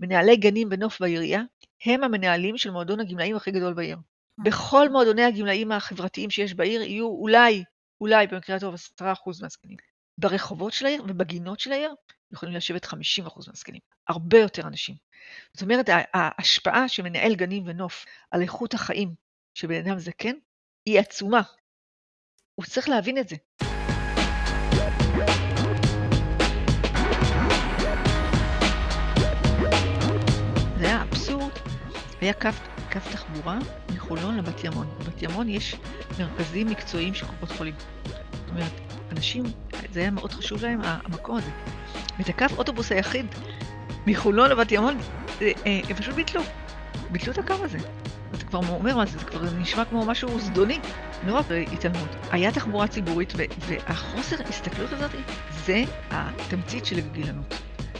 מנהלי גנים ונוף בעירייה, הם המנהלים של מועדון הגמלאים הכי גדול בעיר. בכל מועדוני הגמלאים החברתיים שיש בעיר יהיו אולי, אולי במקרה הטוב 10% מהזקנים. ברחובות של העיר ובגינות של העיר יכולים לשבת 50% מהזקנים, הרבה יותר אנשים. זאת אומרת, ההשפעה של מנהל גנים ונוף על איכות החיים של בן אדם זקן היא עצומה. הוא צריך להבין את. זה היה קו, קו תחבורה מחולון לבת ימון. בבת ימון יש מרכזים מקצועיים של קופות חולים. זאת אומרת, אנשים, זה היה מאוד חשוב להם, המקום הזה. ואת הקו אוטובוס היחיד מחולון לבת ימון, אה, הם פשוט ביטלו. ביטלו את הקו הזה. אתה כבר אומר מה זה, זה כבר נשמע כמו משהו זדוני, לא רק התעלמות. היה תחבורה ציבורית, והחוסר הסתכלות הזאת, זה התמצית של הגילנות.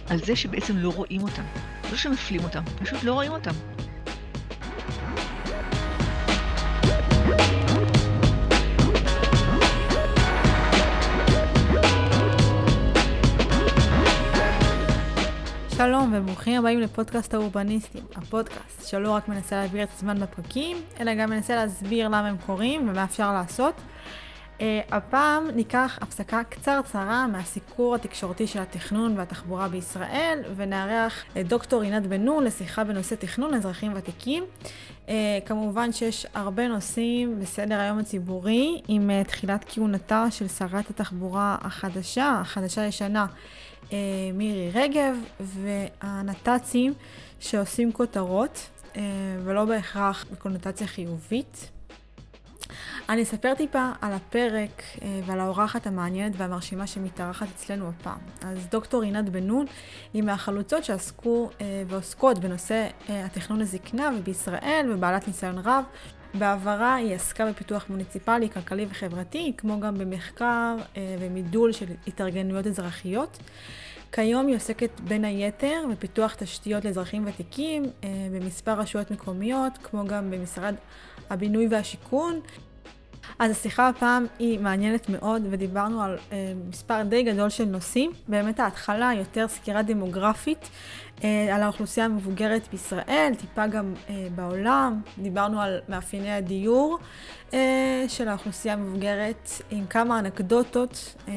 על זה שבעצם לא רואים אותם. לא שמפלים אותם, פשוט לא רואים אותם. שלום וברוכים הבאים לפודקאסט האורבניסטים, הפודקאסט שלא רק מנסה להעביר את הזמן בפרקים, אלא גם מנסה להסביר למה הם קורים ומה אפשר לעשות. Uh, הפעם ניקח הפסקה קצרצרה מהסיקור התקשורתי של התכנון והתחבורה בישראל, ונארח את דוקטור עינת בן נון לשיחה בנושא תכנון לאזרחים ותיקים. Uh, כמובן שיש הרבה נושאים בסדר היום הציבורי, עם uh, תחילת כהונתה של שרת התחבורה החדשה, החדשה-ישנה. אה, מירי רגב, והנת"צים שעושים כותרות, אה, ולא בהכרח בקונוטציה חיובית. אני אספר טיפה על הפרק אה, ועל האורחת המעניינת והמרשימה שמתארחת אצלנו הפעם. אז דוקטור עינת בן נון היא מהחלוצות שעסקו ועוסקות בנושא התכנון לזקנה ובישראל ובעלת ניסיון רב. בעברה היא עסקה בפיתוח מוניציפלי, כלכלי וחברתי, כמו גם במחקר ומידול של התארגנויות אזרחיות. כיום היא עוסקת בין היתר בפיתוח תשתיות לאזרחים ותיקים אה, במספר רשויות מקומיות, כמו גם במשרד הבינוי והשיכון. אז השיחה הפעם היא מעניינת מאוד, ודיברנו על אה, מספר די גדול של נושאים. באמת ההתחלה יותר סקירה דמוגרפית אה, על האוכלוסייה המבוגרת בישראל, טיפה גם אה, בעולם. דיברנו על מאפייני הדיור אה, של האוכלוסייה המבוגרת, עם כמה אנקדוטות אה,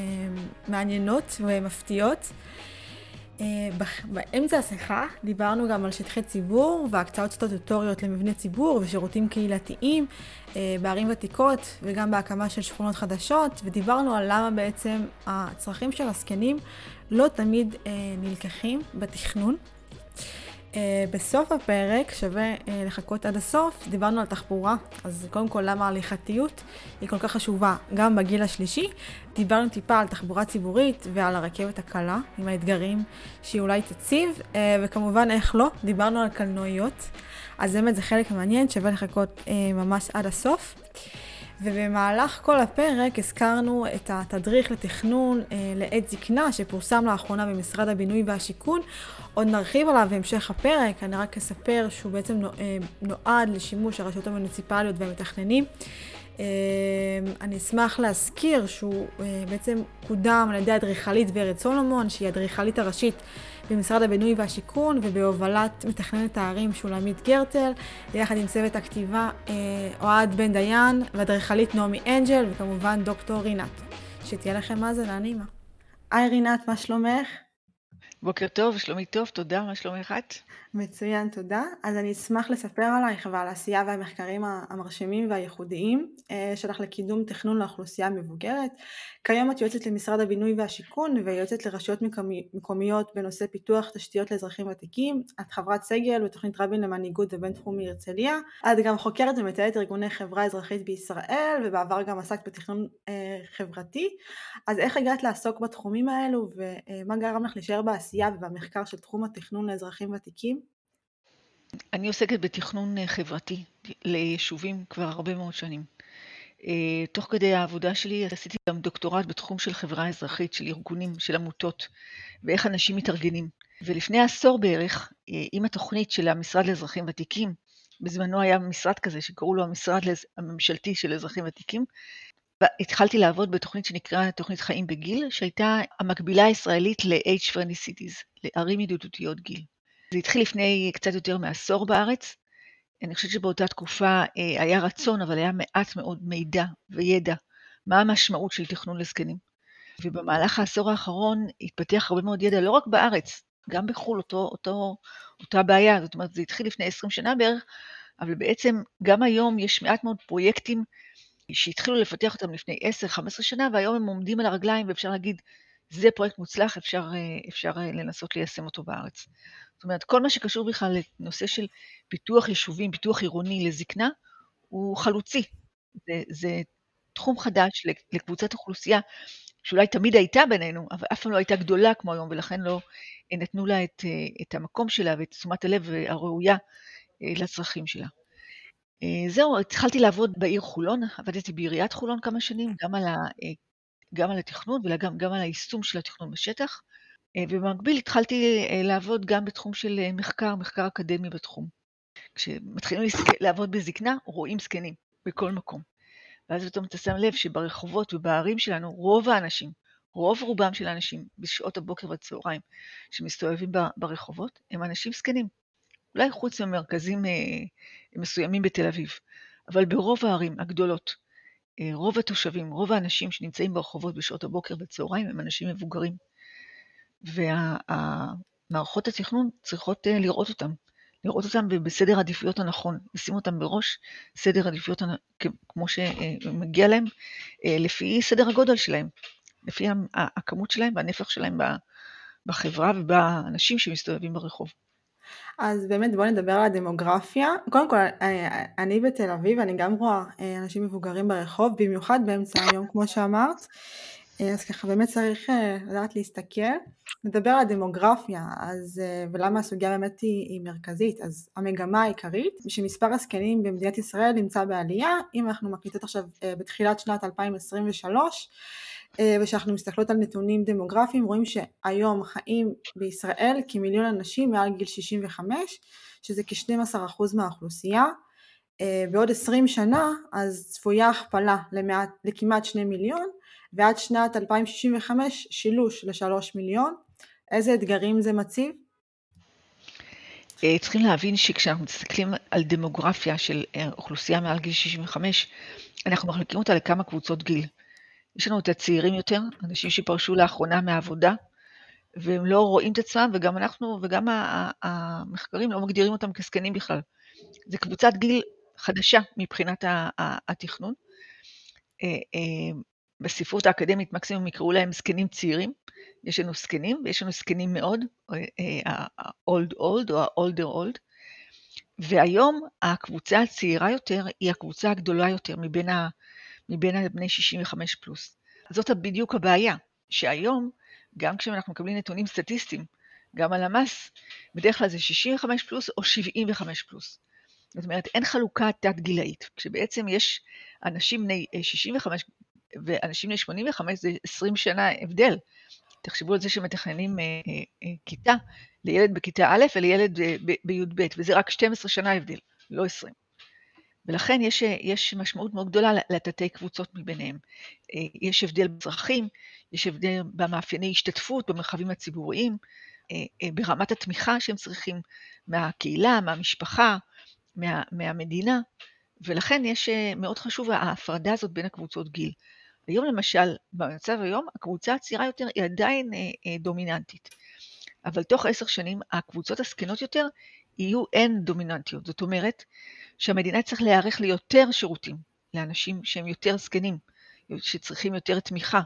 מעניינות ומפתיעות. אה, באמצע השיחה דיברנו גם על שטחי ציבור והקצאות סטטוטוריות למבני ציבור ושירותים קהילתיים אה, בערים ותיקות וגם בהקמה של שכונות חדשות ודיברנו על למה בעצם הצרכים של הזקנים לא תמיד אה, נלקחים בתכנון. אה, בסוף הפרק, שווה אה, לחכות עד הסוף, דיברנו על תחבורה. אז קודם כל, למה ההליכתיות היא כל כך חשובה גם בגיל השלישי. דיברנו טיפה על תחבורה ציבורית ועל הרכבת הקלה, עם האתגרים שהיא אולי תציב, אה, וכמובן, איך לא, דיברנו על קלנועיות. אז באמת זה חלק מעניין, שווה לחכות ממש עד הסוף. ובמהלך כל הפרק הזכרנו את התדריך לתכנון אה, לעת זקנה שפורסם לאחרונה במשרד הבינוי והשיכון. עוד נרחיב עליו בהמשך הפרק, אני רק אספר שהוא בעצם אה, נועד לשימוש הרשויות המוניציפליות והמתכננים. אה, אני אשמח להזכיר שהוא אה, בעצם קודם על ידי האדריכלית ורד סולומון, שהיא האדריכלית הראשית במשרד הבינוי והשיכון ובהובלת מתכננת הערים שולמית גרטל, יחד עם צוות הכתיבה אה, אוהד בן דיין ואדריכלית נעמי אנג'ל וכמובן דוקטור רינת. שתהיה לכם מאזנה נעימה. היי רינת, מה שלומך? בוקר טוב, שלומי טוב, תודה, מה שלומך את? מצוין, תודה. אז אני אשמח לספר עלייך ועל העשייה והמחקרים המרשימים והייחודיים אה, שלך לקידום תכנון לאוכלוסייה המבוגרת. כיום את יועצת למשרד הבינוי והשיכון ויועצת לרשויות מקומיות בנושא פיתוח תשתיות לאזרחים ותיקים. את חברת סגל בתוכנית רבין למנהיגות ובינתחומי הרצליה. את גם חוקרת ומטיילת ארגוני חברה אזרחית בישראל ובעבר גם עסקת בתכנון אה, חברתי. אז איך הגעת לעסוק בתחומים האלו ומה גרם לך להישאר בעשייה ובמחקר של תחום התכנון לאזרחים ותיקים? אני עוסקת בתכנון חברתי ליישובים כבר הרבה מאוד שנים. אה, תוך כדי העבודה שלי עשיתי גם דוקטורט בתחום של חברה אזרחית, של ארגונים, של עמותות, ואיך אנשים מתארגנים. ולפני עשור בערך, אה, עם התוכנית של המשרד לאזרחים ותיקים, בזמנו היה משרד כזה שקראו לו המשרד הממשלתי של אזרחים ותיקים, התחלתי לעבוד בתוכנית שנקראה תוכנית חיים בגיל, שהייתה המקבילה הישראלית ל-H-Friendly Cities, לערים ידידותיות גיל. זה התחיל לפני קצת יותר מעשור בארץ. אני חושבת שבאותה תקופה אה, היה רצון, אבל היה מעט מאוד מידע וידע מה המשמעות של תכנון לזקנים. ובמהלך העשור האחרון התפתח הרבה מאוד ידע, לא רק בארץ, גם בחו"ל, אותו, אותו, אותה בעיה. זאת אומרת, זה התחיל לפני 20 שנה בערך, אבל בעצם גם היום יש מעט מאוד פרויקטים שהתחילו לפתח אותם לפני 10-15 שנה, והיום הם עומדים על הרגליים, ואפשר להגיד, זה פרויקט מוצלח, אפשר, אפשר לנסות ליישם אותו בארץ. זאת אומרת, כל מה שקשור בכלל לנושא של פיתוח יישובים, פיתוח עירוני לזקנה, הוא חלוצי. זה, זה תחום חדש לקבוצת אוכלוסייה שאולי תמיד הייתה בינינו, אבל אף פעם לא הייתה גדולה כמו היום, ולכן לא נתנו לה את, את המקום שלה ואת תשומת הלב הראויה אה, לצרכים שלה. אה, זהו, התחלתי לעבוד בעיר חולון, עבדתי בעיריית חולון כמה שנים, גם על, ה, אה, גם על התכנון וגם גם על היישום של התכנון בשטח, ובמקביל התחלתי לעבוד גם בתחום של מחקר, מחקר אקדמי בתחום. כשמתחילים לעבוד בזקנה, רואים זקנים בכל מקום. ואז פתאום אתה שם לב שברחובות ובערים שלנו, רוב האנשים, רוב רובם של האנשים בשעות הבוקר והצהריים שמסתובבים ברחובות, הם אנשים זקנים. אולי חוץ ממרכזים אה, מסוימים בתל אביב, אבל ברוב הערים הגדולות, אה, רוב התושבים, רוב האנשים שנמצאים ברחובות בשעות הבוקר והצהריים הם אנשים מבוגרים. ומערכות התכנון צריכות אה, לראות אותם, לראות אותם בסדר העדיפויות הנכון, לשים אותם בראש סדר עדיפויות כמו שמגיע להם, לפי סדר הגודל שלהם, לפי הכמות שלהם והנפח שלהם בחברה ובאנשים שמסתובבים ברחוב. אז באמת בואו נדבר על הדמוגרפיה. קודם כל, אני בתל אביב, אני גם רואה אה, אנשים מבוגרים ברחוב, במיוחד באמצע היום, כמו שאמרת. אה, אז ככה באמת צריך אה, לדעת להסתכל. נדבר על הדמוגרפיה, אז, ולמה הסוגיה באמת היא, היא מרכזית. אז המגמה העיקרית, שמספר הזקנים במדינת ישראל נמצא בעלייה, אם אנחנו מקליטות עכשיו בתחילת שנת 2023, אה, וכשאנחנו מסתכלות על נתונים דמוגרפיים רואים שהיום חיים בישראל כמיליון אנשים מעל גיל 65 שזה כ-12% מהאוכלוסייה אה, בעוד 20 שנה אז צפויה הכפלה למעט, לכמעט 2 מיליון ועד שנת 2065 שילוש ל-3 מיליון איזה אתגרים זה מציב? אה, צריכים להבין שכשאנחנו מסתכלים על דמוגרפיה של אוכלוסייה מעל גיל 65 אנחנו מחלקים אותה לכמה קבוצות גיל יש לנו את הצעירים יותר, אנשים שפרשו לאחרונה מהעבודה, והם לא רואים את עצמם, וגם אנחנו, וגם המחקרים לא מגדירים אותם כזקנים בכלל. זו קבוצת גיל חדשה מבחינת התכנון. אה, אה, בספרות האקדמית מקסימום יקראו להם זקנים צעירים. יש לנו זקנים ויש לנו זקנים מאוד, ה-old אה, old או ה-older old. והיום הקבוצה הצעירה יותר היא הקבוצה הגדולה יותר מבין מבין הבני 65 פלוס. זאת בדיוק הבעיה, שהיום, גם כשאנחנו מקבלים נתונים סטטיסטיים, גם על המס, בדרך כלל זה 65 פלוס או 75 פלוס. זאת אומרת, אין חלוקה תת-גילאית, כשבעצם יש אנשים בני 65 אה, ואנשים בני 85 זה 20 שנה הבדל. תחשבו על זה שמתכננים אה, אה, אה, כיתה לילד בכיתה א' ולילד אה, בי"ב, וזה רק 12 שנה הבדל, לא 20. ולכן יש, יש משמעות מאוד גדולה לתתי קבוצות מביניהם. אה, יש הבדל בצרכים, יש הבדל במאפייני השתתפות במרחבים הציבוריים, אה, אה, ברמת התמיכה שהם צריכים מהקהילה, מהמשפחה, מה, מהמדינה, ולכן יש מאוד חשוב ההפרדה הזאת בין הקבוצות גיל. היום למשל, במצב היום, הקבוצה הצעירה יותר היא עדיין דומיננטית. אבל תוך עשר שנים הקבוצות הזקנות יותר יהיו אין דומיננטיות. זאת אומרת, שהמדינה צריך להיערך ליותר שירותים לאנשים שהם יותר זקנים, שצריכים יותר תמיכה,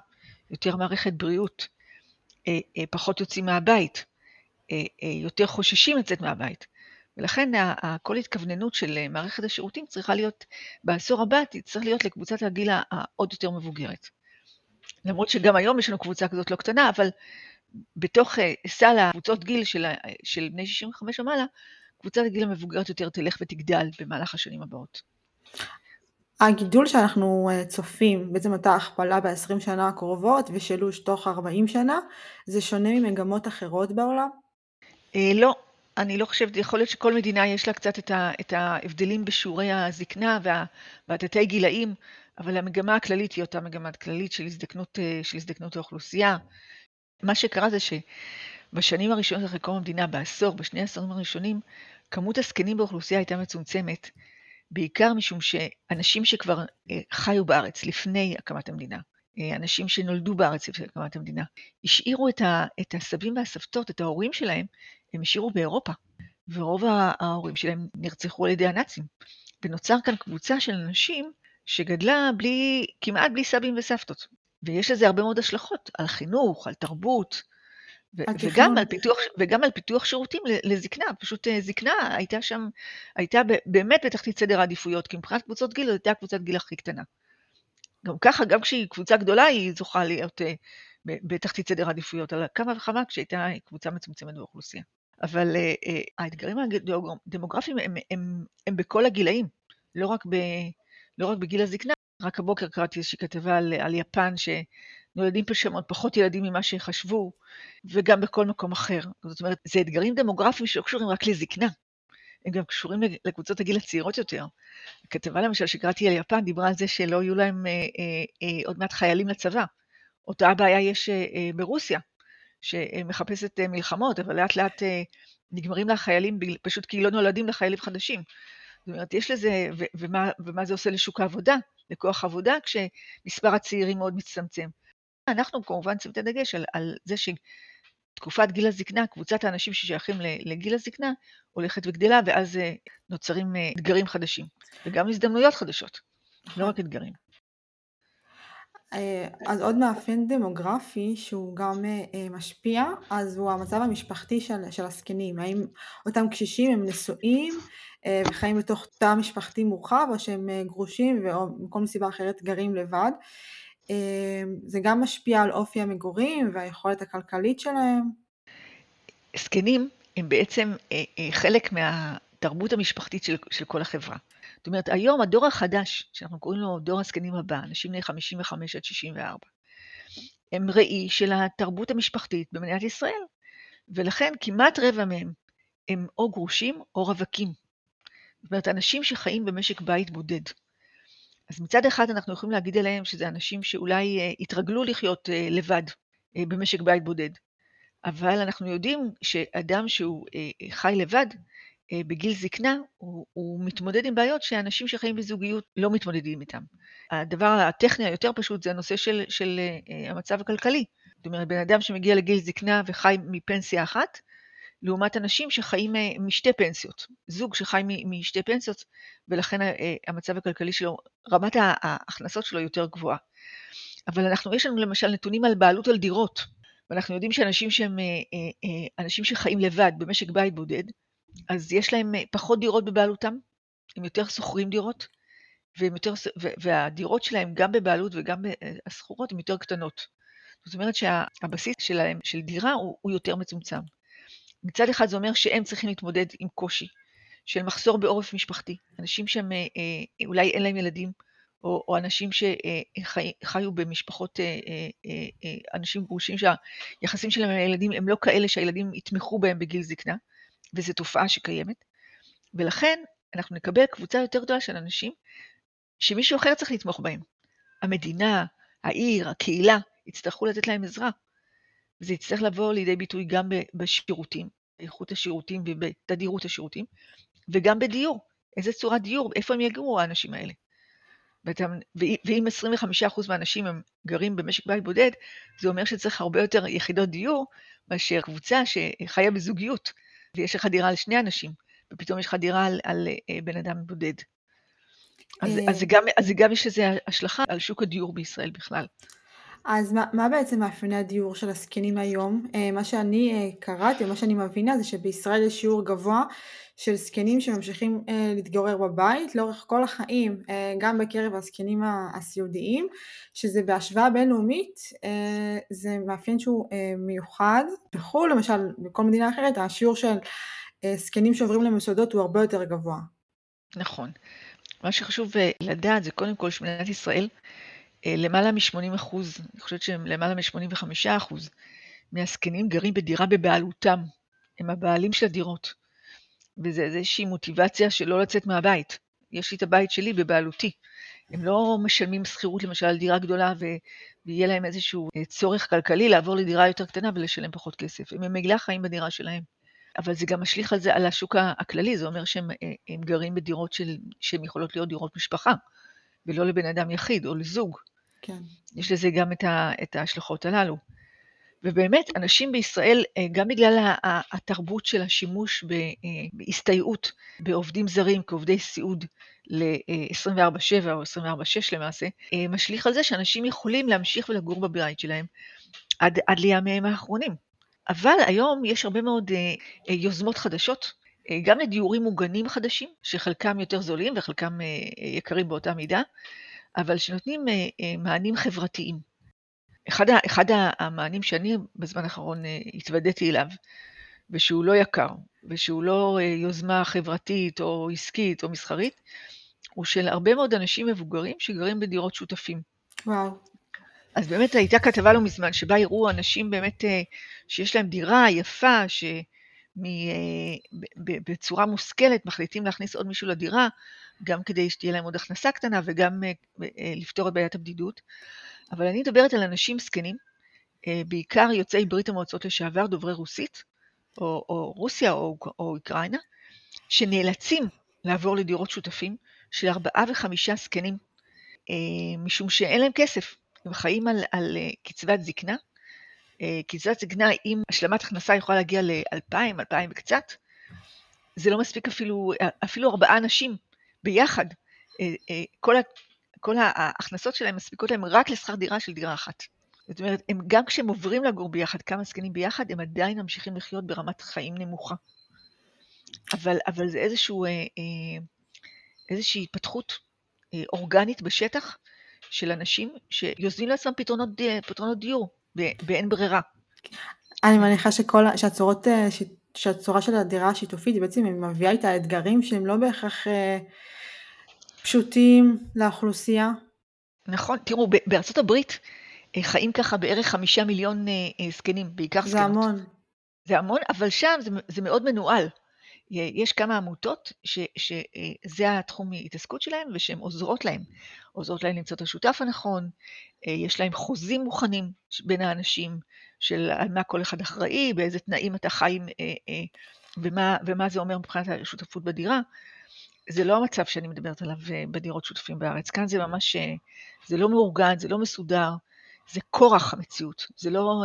יותר מערכת בריאות, אה, אה, פחות יוצאים מהבית, אה, יותר חוששים לצאת מהבית. ולכן כל התכווננות של מערכת השירותים צריכה להיות, בעשור הבא תצטרך להיות לקבוצת הגיל העוד יותר מבוגרת. למרות שגם היום יש לנו קבוצה כזאת לא קטנה, אבל בתוך סל הקבוצות גיל של, של בני 65 ומעלה, קבוצת הגיל המבוגרת יותר תלך ותגדל במהלך השנים הבאות. הגידול שאנחנו אה, צופים, בעצם אותה הכפלה ב-20 שנה הקרובות ושילוש תוך 40 שנה, זה שונה ממגמות אחרות בעולם? אה, לא, אני לא חושבת, יכול להיות שכל מדינה יש לה קצת את, ה, את ההבדלים בשיעורי הזקנה וה, והתתי גילאים, אבל המגמה הכללית היא אותה מגמה כללית של הזדקנות, אה, של הזדקנות האוכלוסייה. מה שקרה זה ש... בשנים הראשונות אחרי קום המדינה, בעשור, בשני העשורים הראשונים, כמות הזקנים באוכלוסייה הייתה מצומצמת, בעיקר משום שאנשים שכבר אה, חיו בארץ לפני הקמת המדינה, אה, אנשים שנולדו בארץ לפני הקמת המדינה, השאירו את, ה, את הסבים והסבתות, את ההורים שלהם, הם השאירו באירופה, ורוב ההורים שלהם נרצחו על ידי הנאצים. ונוצר כאן קבוצה של אנשים שגדלה בלי, כמעט בלי סבים וסבתות. ויש לזה הרבה מאוד השלכות, על חינוך, על תרבות, ו- וגם, על פיתוח, וגם על פיתוח שירותים לזקנה, פשוט אה, זקנה הייתה שם, הייתה באמת בתחתית סדר העדיפויות, כי מבחינת קבוצות גיל, זו הייתה קבוצת גיל הכי קטנה. גם ככה, גם כשהיא קבוצה גדולה, היא זוכה להיות uh, בתחתית סדר העדיפויות, על כמה וכמה כשהייתה קבוצה מצומצמת באוכלוסייה. אבל uh, uh, האתגרים הדמוגרפיים הם, הם, הם, בכל הגילאים, לא רק, ב, לא רק בגיל הזקנה. רק הבוקר קראתי איזושהי כתבה על, יפן, שנולדים פה שם עוד פחות ילדים ממה שחשבו, וגם בכל מקום אחר. זאת אומרת, זה אתגרים דמוגרפיים שלא קשורים רק לזקנה, הם גם קשורים לקבוצות הגיל הצעירות יותר. הכתבה למשל שקראתי על יפן דיברה על זה שלא יהיו להם אה, אה, אה, עוד מעט חיילים לצבא. אותה הבעיה יש אה, אה, ברוסיה, שמחפשת אה, מלחמות, אבל לאט לאט אה, נגמרים לה חיילים פשוט כי לא נולדים לחיילים חדשים. זאת אומרת, יש לזה, ו- ומה, ומה זה עושה לשוק העבודה, לכוח עבודה, כשמספר הצעירים מאוד מצטמצם. אנחנו כמובן שמים את הדגש על, על זה שתקופת גיל הזקנה, קבוצת האנשים ששייכים לגיל הזקנה, הולכת וגדלה, ואז אה, נוצרים אתגרים חדשים, וגם הזדמנויות חדשות, לא רק אתגרים. אה, אז עוד מאפיין דמוגרפי שהוא גם משפיע, אז הוא המצב המשפחתי של, של הזקנים. האם אותם קשישים הם נשואים וחיים בתוך תא משפחתי מורחב, או שהם גרושים ומכל סיבה אחרת גרים לבד. זה גם משפיע על אופי המגורים והיכולת הכלכלית שלהם. זקנים הם בעצם אה, אה, חלק מהתרבות המשפחתית של, של כל החברה. זאת אומרת, היום הדור החדש, שאנחנו קוראים לו דור הזקנים הבא, אנשים בני 55 עד 64, הם ראי של התרבות המשפחתית במדינת ישראל, ולכן כמעט רבע מהם הם או גרושים או רווקים. זאת אומרת, אנשים שחיים במשק בית בודד. אז מצד אחד אנחנו יכולים להגיד עליהם שזה אנשים שאולי אה, התרגלו לחיות לבד במשק בית בודד. אבל אנחנו יודעים שאדם שהוא אה, חי לבד, אה, בגיל זקנה, הוא, הוא מתמודד עם בעיות שאנשים שחיים בזוגיות לא מתמודדים איתם. הדבר הטכני היותר פשוט זה הנושא של, של אה, המצב הכלכלי. זאת אומרת, בן אדם שמגיע לגיל זקנה וחי מפנסיה אחת, לעומת אנשים שחיים משתי פנסיות. זוג שחי משתי פנסיות, ולכן המצב הכלכלי שלו, רמת ההכנסות שלו יותר גבוהה. אבל אנחנו, יש לנו למשל נתונים על בעלות על דירות. ואנחנו יודעים שאנשים שהם אה, אה, אה, אנשים שחיים לבד במשק בית בודד, אז יש להם פחות דירות בבעלותם, הם יותר שוכרים דירות, יותר, והדירות שלהם גם בבעלות וגם השכורות הן יותר קטנות. זאת אומרת שהבסיס שלהם, של דירה, הוא, הוא יותר מצומצם. מצד אחד זה אומר שהם צריכים להתמודד עם קושי של מחסור בעורף משפחתי. אנשים שהם אולי אין להם ילדים, או, או אנשים שחיו במשפחות, אה, אה, אה, אנשים גרושים שהיחסים שלהם עם הילדים הם לא כאלה שהילדים יתמכו בהם בגיל זקנה, וזו תופעה שקיימת. ולכן אנחנו נקבל קבוצה יותר גדולה של אנשים שמישהו אחר צריך לתמוך בהם. המדינה, העיר, הקהילה, יצטרכו לתת להם עזרה. וזה יצטרך לבוא לידי ביטוי גם בשירותים, באיכות השירותים ובתדירות השירותים, וגם בדיור. איזה צורת דיור, איפה הם יגורו האנשים האלה? ואם 25% מהאנשים הם גרים במשק בית בודד, זה אומר שצריך הרבה יותר יחידות דיור מאשר קבוצה שחיה בזוגיות, ויש לך דירה על שני אנשים, ופתאום יש לך דירה על, על אה, בן אדם בודד. אז, אז, זה גם, אז גם יש לזה השלכה על שוק הדיור בישראל בכלל. אז מה, מה בעצם מאפייני הדיור של הזקנים היום? אה, מה שאני אה, קראתי, מה שאני מבינה זה שבישראל יש שיעור גבוה של זקנים שממשיכים אה, להתגורר בבית לאורך כל החיים, גם בקרב הזקנים הסיעודיים, שזה בהשוואה בינלאומית, זה מאפיין שהוא מיוחד. בחו"ל למשל, בכל מדינה אחרת, השיעור של זקנים שעוברים למוסדות הוא הרבה יותר גבוה. נכון. מה שחשוב לדעת זה קודם כל שמדינת ישראל למעלה מ-80 אחוז, אני חושבת שהם למעלה מ-85 אחוז מהזקנים גרים בדירה בבעלותם, הם הבעלים של הדירות. וזה איזושהי מוטיבציה של לא לצאת מהבית. יש לי את הבית שלי בבעלותי. הם לא משלמים שכירות למשל על דירה גדולה ו- ויהיה להם איזשהו אה, צורך כלכלי לעבור לדירה יותר קטנה ולשלם פחות כסף. הם ממילא חיים בדירה שלהם. אבל זה גם משליך על זה, על השוק הכללי, זה אומר שהם אה, גרים בדירות של, שהן יכולות להיות דירות משפחה, ולא לבן אדם יחיד או לזוג. כן. יש לזה גם את, ה, את ההשלכות הללו. ובאמת, אנשים בישראל, אה, גם בגלל התרבות של השימוש בהסתייעות בעובדים זרים כעובדי סיעוד ל-24/7 או 24/6 למעשה, משליך על זה שאנשים יכולים להמשיך ולגור בבית שלהם עד, עד לימיהם האחרונים. אבל היום יש הרבה מאוד אה, אה, יוזמות חדשות, אה, גם לדיורים מוגנים חדשים, שחלקם יותר זולים וחלקם יקרים באותה מידה, אבל שנותנים מענים חברתיים. אחד, אחד המענים שאני בזמן האחרון התוודעתי אליו, ושהוא לא יקר, ושהוא לא יוזמה חברתית או עסקית או מסחרית, הוא של הרבה מאוד אנשים מבוגרים שגרים בדירות שותפים. וואו. אז באמת הייתה כתבה לא מזמן, שבה הראו אנשים באמת אה, שיש להם דירה יפה, שבצורה אה, מושכלת מחליטים להכניס עוד מישהו לדירה, גם כדי שתהיה להם עוד הכנסה קטנה וגם אה, לפתור את בעיית הבדידות. אבל אני מדברת על אנשים זקנים, בעיקר יוצאי ברית המועצות לשעבר, דוברי רוסית, או, או רוסיה או, או אוקראינה, שנאלצים לעבור לדירות שותפים של ארבעה וחמישה זקנים, משום שאין להם כסף. הם חיים על, על אה, קצבת זקנה. אה, קצבת זקנה עם השלמת הכנסה יכולה להגיע ל-2,000, 2,000 וקצת. זה לא מספיק אפילו, אפילו ארבעה אנשים ביחד. אה, כל, כל ההכנסות שלהם מספיקות להם רק לשכר דירה של דירה אחת. זאת אומרת, הם גם כשהם עוברים לגור ביחד, כמה זקנים ביחד, הם עדיין ממשיכים לחיות ברמת חיים נמוכה. אבל, אבל זה איזשהו, איזושהי התפתחות אורגנית בשטח, של אנשים שיוזמים לעצמם פתרונות, פתרונות דיור באין ברירה. אני מניחה שכל, שהצורות, אה, שהצורה של הדירה השיתופית בעצם היא מביאה איתה אתגרים שהם לא בהכרח אה, פשוטים לאוכלוסייה. נכון, תראו, בארצות הברית אה, חיים ככה בערך חמישה מיליון זקנים, בעיקר זקנות. זה המון. זה המון, אבל שם זה, זה מאוד מנוהל. יש כמה עמותות ש, שזה התחום התעסקות שלהם ושהן עוזרות להם. עוזרות להם למצוא את השותף הנכון, אה, יש להם חוזים מוכנים בין האנשים של על מה כל אחד אחראי, באיזה תנאים אתה חי אה, אה, ומה, ומה זה אומר מבחינת השותפות בדירה. זה לא המצב שאני מדברת עליו בדירות שותפים בארץ. כאן זה ממש, זה לא מאורגן, זה לא מסודר, זה כורח המציאות. זה לא,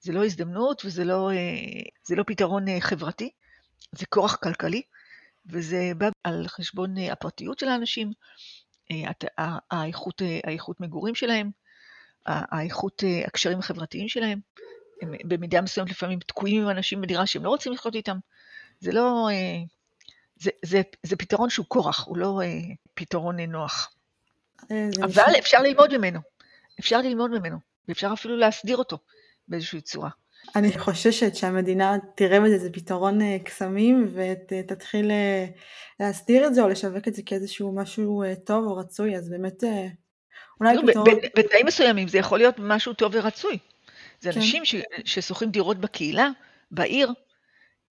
זה לא הזדמנות וזה לא, לא פתרון חברתי. זה כורח כלכלי, וזה בא על חשבון אה, הפרטיות של האנשים, אה, האיכות, אה, האיכות מגורים שלהם, האיכות הקשרים החברתיים שלהם. הם במידה מסוימת לפעמים תקועים עם אנשים בדירה שהם לא רוצים לחיות איתם. זה לא... זה, זה, זה פתרון שהוא כורח, הוא לא פתרון נוח. אבל אפשר ללמוד ממנו. אפשר ללמוד ממנו, ואפשר אפילו להסדיר אותו באיזושהי צורה. אני חוששת שהמדינה תראה בזה איזה פתרון אה, קסמים ותתחיל אה, להסדיר את זה או לשווק את זה כאיזשהו משהו אה, טוב או רצוי, אז באמת אולי פתרון... בתנאים מסוימים זה יכול להיות משהו טוב ורצוי. זה כן. אנשים ששוכרים דירות בקהילה, בעיר,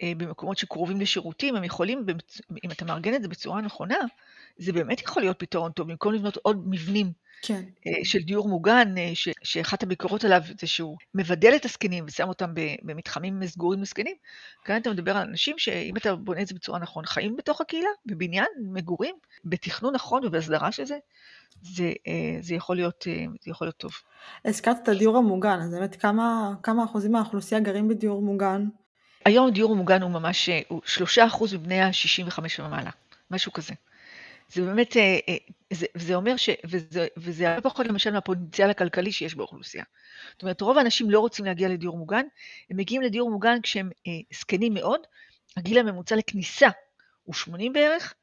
במקומות שקרובים לשירותים, הם יכולים, אם אתה מארגן את זה בצורה נכונה, זה באמת יכול להיות פתרון טוב, במקום לבנות עוד מבנים כן. אה, של דיור מוגן, אה, ש, שאחת הביקורות עליו זה שהוא מבדל את הזקנים ושם אותם במתחמים סגורים לזקנים. כאן אתה מדבר על אנשים שאם אתה בונה את זה בצורה נכון, חיים בתוך הקהילה, בבניין, מגורים, בתכנון נכון ובהסדרה של זה, זה, אה, זה, יכול, להיות, זה יכול להיות טוב. הזכרת את הדיור המוגן, אז באמת כמה, כמה אחוזים מהאוכלוסייה גרים בדיור מוגן? היום דיור המוגן הוא ממש, הוא שלושה אחוז מבני ה-65 ומעלה, משהו כזה. זה באמת, אה, אה, זה, זה אומר ש... וזה, וזה הרבה פחות למשל מהפוטנציאל הכלכלי שיש באוכלוסייה. זאת אומרת, רוב האנשים לא רוצים להגיע לדיור מוגן, הם מגיעים לדיור מוגן כשהם אה, זקנים מאוד, הגיל הממוצע לכניסה הוא 80 בערך,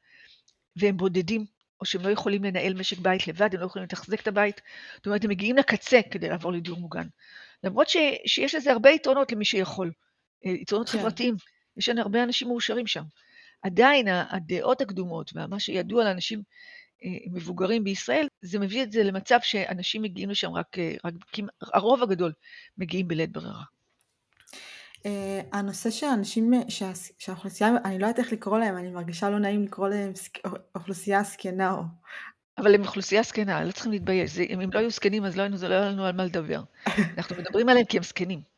והם בודדים, או שהם לא יכולים לנהל משק בית לבד, הם לא יכולים לתחזק את הבית, זאת אומרת, הם מגיעים לקצה כדי לעבור לדיור מוגן. למרות ש, שיש לזה הרבה יתרונות למי שיכול, יתרונות כן. חברתיים, יש לנו הרבה אנשים מאושרים שם. עדיין הדעות הקדומות ומה שידוע לאנשים אה, מבוגרים בישראל, זה מביא את זה למצב שאנשים מגיעים לשם רק, אה, רק הרוב הגדול מגיעים בלית ברירה. Uh, הנושא שאנשים, שה, שהאוכלוסייה, אני לא יודעת איך לקרוא להם, אני מרגישה לא נעים לקרוא להם אוכלוסייה זקנה או אבל הם אוכלוסייה זקנה, לא צריכים להתבייש. אם הם לא היו זקנים, אז לא היינו, זה לא היה לנו על מה לדבר. אנחנו מדברים עליהם כי הם זקנים.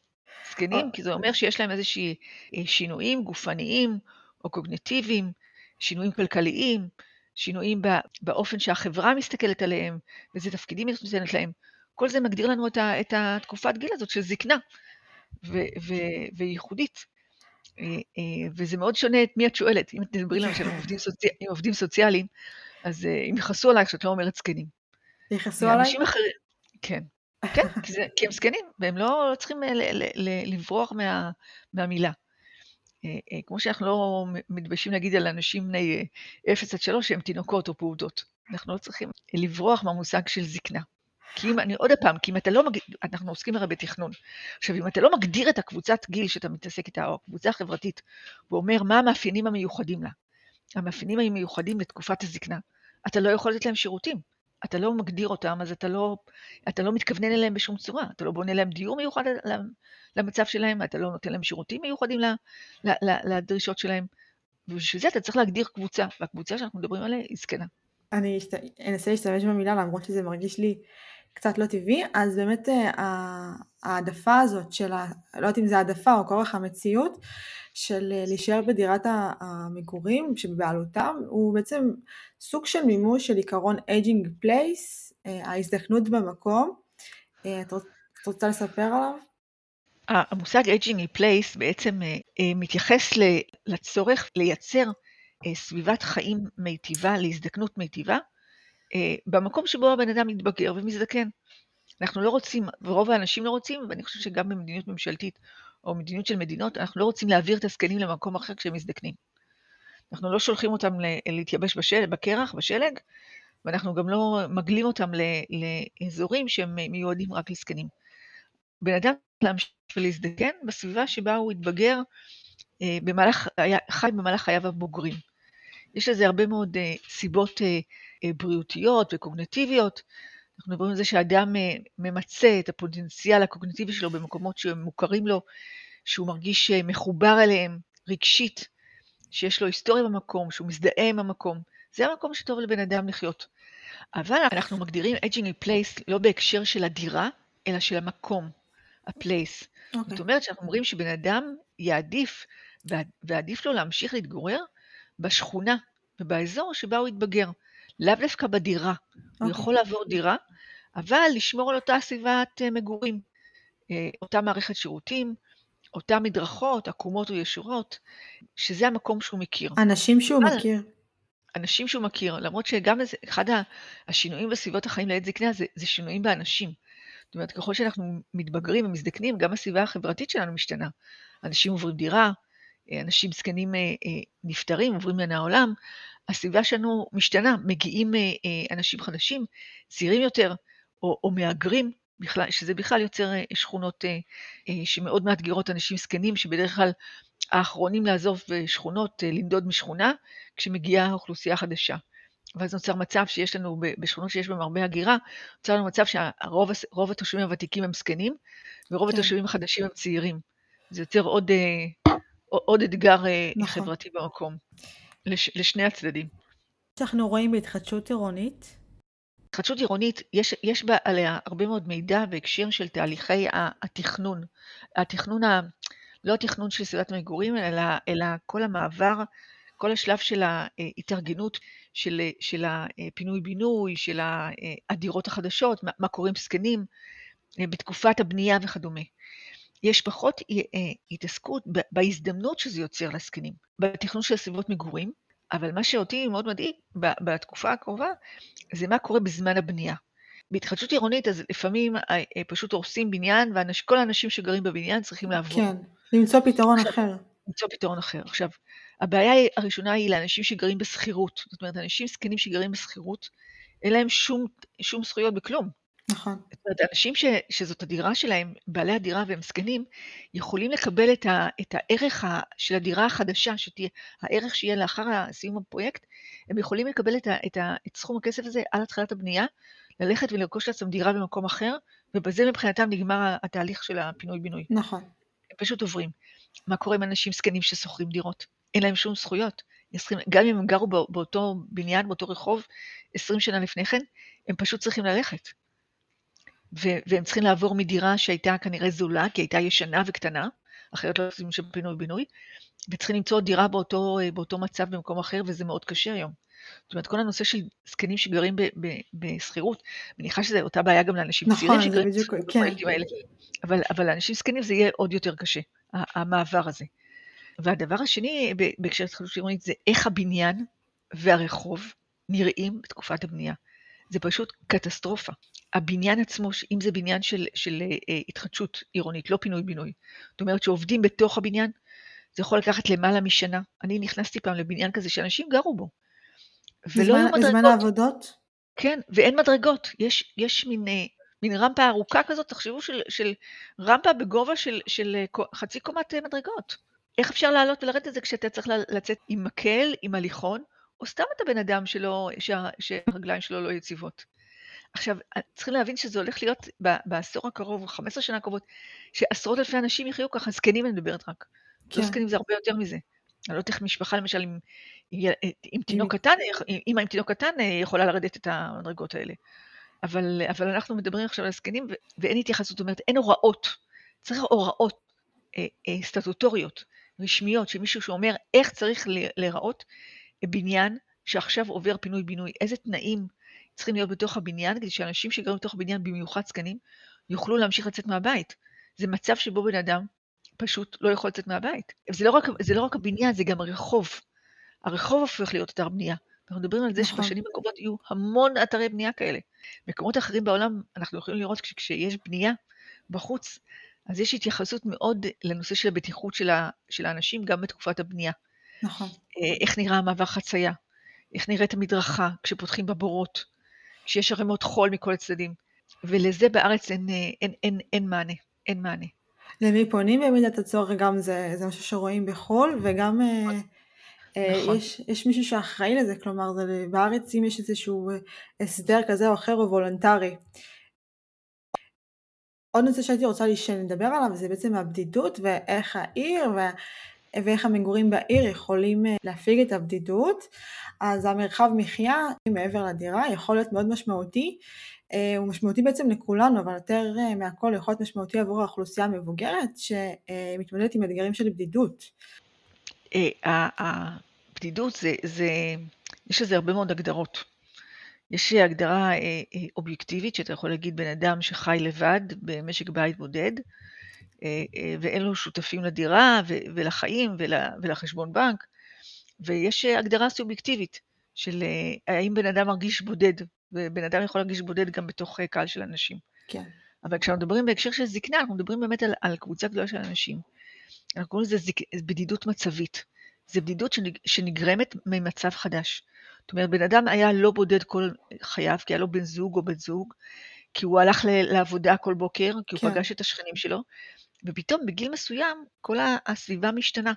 זקנים, כי זה אומר שיש להם איזושהי אה, שינויים גופניים או קוגניטיביים, שינויים כלכליים, שינויים באופן שהחברה מסתכלת עליהם, ואיזה תפקידים היא נותנת להם. כל זה מגדיר לנו את, ה, את התקופת גיל הזאת של זקנה, וייחודית. אה, אה, וזה מאוד שונה את מי את שואלת. אם את תדברי למשל עם עובדים, סוצי... עם עובדים סוציאליים, אז אה, הם יכעסו עלייך שאת לא אומרת זקנים. יכעסו עליי? אחרים, כן. כן, כי, זה, כי הם זקנים, והם לא צריכים ל, ל, ל, לברוח מה, מהמילה. כמו שאנחנו לא מתביישים להגיד על אנשים בני 0 עד 3 שהם תינוקות או פעוטות. אנחנו לא צריכים לברוח מהמושג של זקנה. כי אם, אני עוד פעם, כי אם אתה לא מגדיר, אנחנו עוסקים הרי בתכנון. עכשיו, אם אתה לא מגדיר את הקבוצת גיל שאתה מתעסק איתה, או הקבוצה החברתית, ואומר מה המאפיינים המיוחדים לה, המאפיינים המיוחדים לתקופת הזקנה, אתה לא יכול לתת להם שירותים. אתה לא מגדיר אותם, אז אתה לא, אתה לא מתכוונן אליהם בשום צורה. אתה לא בונה להם דיור מיוחד למצב שלהם, אתה לא נותן להם שירותים מיוחדים לדרישות שלהם. ובשביל זה אתה צריך להגדיר קבוצה, והקבוצה שאנחנו מדברים עליה היא זקנה. אני אנסה להשתמש במילה למרות שזה מרגיש לי קצת לא טבעי, אז באמת אה, העדפה הזאת של, ה... לא יודעת אם זה העדפה או כורח המציאות, של אה, להישאר בדירת המגורים שבבעלותם, הוא בעצם סוג של מימוש של עיקרון place, אה, ההזדקנות במקום. את רוצה לספר עליו? המושג aging place בעצם מתייחס לצורך לייצר סביבת חיים מיטיבה, להזדקנות מיטיבה, אה, במקום שבו הבן אדם מתבגר ומזדקן. אנחנו לא רוצים, ורוב האנשים לא רוצים, ואני חושבת שגם במדיניות ממשלתית או מדיניות של מדינות, אנחנו לא רוצים להעביר את הזקנים למקום אחר כשהם מזדקנים. אנחנו לא שולחים אותם להתייבש בשל, בקרח, בשלג, ואנחנו גם לא מגלים אותם לאזורים שהם מיועדים רק לזקנים. בן אדם להמשיך ולהזדקן בסביבה שבה הוא התבגר אה, במהלך, חי במהלך חייו הבוגרים. יש לזה הרבה מאוד אה, סיבות אה, בריאותיות וקוגנטיביות. אנחנו מדברים על זה שאדם אה, ממצה את הפוטנציאל הקוגנטיבי שלו במקומות שמוכרים לו, שהוא מרגיש אה, מחובר אליהם רגשית, שיש לו היסטוריה במקום, שהוא מזדהה עם המקום. זה המקום שטוב לבן אדם לחיות. אבל אנחנו מגדירים aging in place לא בהקשר של הדירה, אלא של המקום, ה-place. Okay. אוקיי. זאת אומרת שאנחנו אומרים שבן אדם יעדיף, ועדיף לו להמשיך להתגורר בשכונה ובאזור שבה הוא יתבגר. לאו דווקא בדירה. Okay. הוא אוקיי. יכול לעבור דירה, אבל לשמור על אותה סביבת אה, מגורים. אה, אותה מערכת שירותים, אותן מדרכות, עקומות או ישורות, שזה המקום שהוא מכיר. אנשים שהוא אבל, מכיר. אנשים שהוא מכיר, למרות שגם אחד השינויים בסביבות החיים לעת זקנה זה, זה שינויים באנשים. זאת אומרת, ככל שאנחנו מתבגרים ומזדקנים, גם הסביבה החברתית שלנו משתנה. אנשים עוברים דירה, אה, אנשים זקנים נפטרים, עוברים מן העולם, הסביבה שלנו משתנה, מגיעים אה, אה, אנשים חדשים, צעירים יותר, או, או מהגרים, בכלל, שזה בכלל יוצר אה, שכונות שמאוד מאתגרות אנשים זקנים, שבדרך כלל האחרונים לעזוב שכונות, לנדוד משכונה, כשמגיעה אוכלוסייה חדשה. ואז נוצר מצב שיש לנו, בשכונות שיש בהן הרבה הגירה, נוצר לנו מצב שרוב התושבים הוותיקים הם זקנים, ורוב כן. התושבים החדשים הם צעירים. זה יוצר עוד, עוד אתגר נכון. חברתי במקום. לש, לשני הצדדים. שאנחנו רואים בהתחדשות עירונית? התחדשות עירונית, יש, יש בה עליה הרבה מאוד מידע בהקשר של תהליכי התכנון. התכנון, ה, לא התכנון של סביבת המגורים, אלא, אלא כל המעבר, כל השלב של ההתארגנות של, של הפינוי-בינוי, של הדירות החדשות, מה, מה קורה עם זקנים בתקופת הבנייה וכדומה. יש פחות אה, אה, התעסקות בהזדמנות שזה יוצר לזקנים, בתכנון של סביבות מגורים, אבל מה שאותי מאוד מדאיג בתקופה הקרובה, זה מה קורה בזמן הבנייה. בהתחדשות עירונית, אז לפעמים אה, פשוט הורסים בניין, וכל האנשים שגרים בבניין צריכים לעבור. כן, למצוא פתרון עכשיו, אחר. למצוא פתרון אחר. עכשיו, הבעיה הראשונה היא לאנשים שגרים בשכירות. זאת אומרת, אנשים זקנים שגרים בשכירות, אין להם שום, שום זכויות בכלום. נכון. זאת אומרת, אנשים ש, שזאת הדירה שלהם, בעלי הדירה והם זקנים, יכולים לקבל את, ה, את הערך ה, של הדירה החדשה, שתהיה, הערך שיהיה לאחר סיום הפרויקט, הם יכולים לקבל את, ה, את, ה, את סכום הכסף הזה על התחלת הבנייה, ללכת ולרכוש לעצמם דירה במקום אחר, ובזה מבחינתם נגמר התהליך של הפינוי-בינוי. נכון. הם פשוט עוברים. מה קורה עם אנשים זקנים ששוכרים דירות? אין להם שום זכויות. 20, גם אם הם גרו באותו בניין, באותו רחוב, 20 שנה לפני כן, הם פשוט צריכים ללכת. והם צריכים לעבור מדירה שהייתה כנראה זולה, כי הייתה ישנה וקטנה, אחרת לא עושים שם פינוי-בינוי, וצריכים למצוא דירה באותו, באותו מצב במקום אחר, וזה מאוד קשה היום. זאת אומרת, כל הנושא של זקנים שגרים בשכירות, מניחה שזו אותה בעיה גם לאנשים נכון, צעירים שגרים בשכירות, כן. אבל, אבל לאנשים זקנים זה יהיה עוד יותר קשה, המעבר הזה. והדבר השני בהקשר להתחדשות עירונית זה איך הבניין והרחוב נראים בתקופת הבנייה. זה פשוט קטסטרופה. הבניין עצמו, אם זה בניין של, של אה, התחדשות עירונית, לא פינוי-בינוי, זאת אומרת שעובדים בתוך הבניין, זה יכול לקחת למעלה משנה. אני נכנסתי פעם לבניין כזה שאנשים גרו בו. ולא היו מדרגות. בזמן העבודות? כן, ואין מדרגות. יש, יש מין, אה, מין רמפה ארוכה כזאת, תחשבו, של, של רמפה בגובה של, של אה, חצי קומת אה, מדרגות. איך אפשר לעלות ולרדת את זה כשאתה צריך לצאת עם מקל, עם הליכון, או סתם אתה בן אדם שלא, שה, שהרגליים שלו לא יציבות. עכשיו, צריכים להבין שזה הולך להיות בעשור הקרוב, או 15 שנה הקרובות, שעשרות אלפי אנשים יחיו ככה, זקנים אני מדברת רק. כן. לא זקנים זה הרבה יותר מזה. אני לא יודעת איך משפחה, למשל, עם, עם, עם תינוק קטן, אימא עם תינוק קטן אה, יכולה לרדת את המדרגות האלה. אבל, אבל אנחנו מדברים עכשיו על זקנים, ואין התייחסות, זאת אומרת, אין הוראות. צריך הוראות אה, אה, סטטוטוריות, רשמיות, שמישהו שאומר איך צריך להיראות בניין שעכשיו עובר פינוי-בינוי, איזה תנאים צריכים להיות בתוך הבניין, כדי שאנשים שגרים בתוך הבניין, במיוחד זקנים, יוכלו להמשיך לצאת מהבית. זה מצב שבו בן אדם פשוט לא יכול לצאת מהבית. זה לא רק, זה לא רק הבניין, זה גם הרחוב. הרחוב הופך להיות אתר בנייה. אנחנו מדברים על זה נכון. שבשנים הקרובות יהיו המון אתרי בנייה כאלה. מקומות אחרים בעולם, אנחנו יכולים לראות כשיש בנייה בחוץ, אז יש התייחסות מאוד לנושא של הבטיחות של, ה, של האנשים גם בתקופת הבנייה. נכון. אה, איך נראה המעבר חצייה, איך נראית המדרכה כשפותחים בבורות, כשיש ערימות חול מכל הצדדים. ולזה בארץ אין, אה, אין, אין, אין, מענה, אין מענה. למי פונים במידת הצורך, גם זה, זה משהו שרואים בחו"ל, וגם אה, אה, נכון. יש, יש מישהו שאחראי לזה, כלומר זה, בארץ אם יש איזשהו הסדר כזה או אחר הוא וולונטרי. עוד נושא שהייתי רוצה שנדבר עליו זה בעצם הבדידות ואיך העיר וה, ואיך המגורים בעיר יכולים להפיג את הבדידות. אז המרחב מחיה מעבר לדירה יכול להיות מאוד משמעותי אה, הוא משמעותי בעצם לכולנו, אבל יותר אה, מהכל יכול להיות משמעותי עבור האוכלוסייה המבוגרת שמתמודדת עם אתגרים של בדידות. אה, הבדידות זה, זה, יש לזה הרבה מאוד הגדרות. יש הגדרה אובייקטיבית שאתה יכול להגיד בן אדם שחי לבד במשק בית בודד, ואין לו שותפים לדירה ולחיים ולחשבון בנק, ויש הגדרה סובייקטיבית של האם בן אדם מרגיש בודד ובן אדם יכול להרגיש בודד גם בתוך אה, קהל של אנשים. כן. אבל כשאנחנו מדברים בהקשר של זקנה, אנחנו מדברים באמת על, על קבוצה גדולה של אנשים. אנחנו קוראים לזה זיק, בדידות מצבית. זה בדידות שנגרמת ממצב חדש. זאת אומרת, בן אדם היה לא בודד כל חייו, כי היה לו בן זוג או בת זוג, כי הוא הלך לעבודה כל בוקר, כי הוא כן. פגש את השכנים שלו, ופתאום בגיל מסוים כל הסביבה משתנה.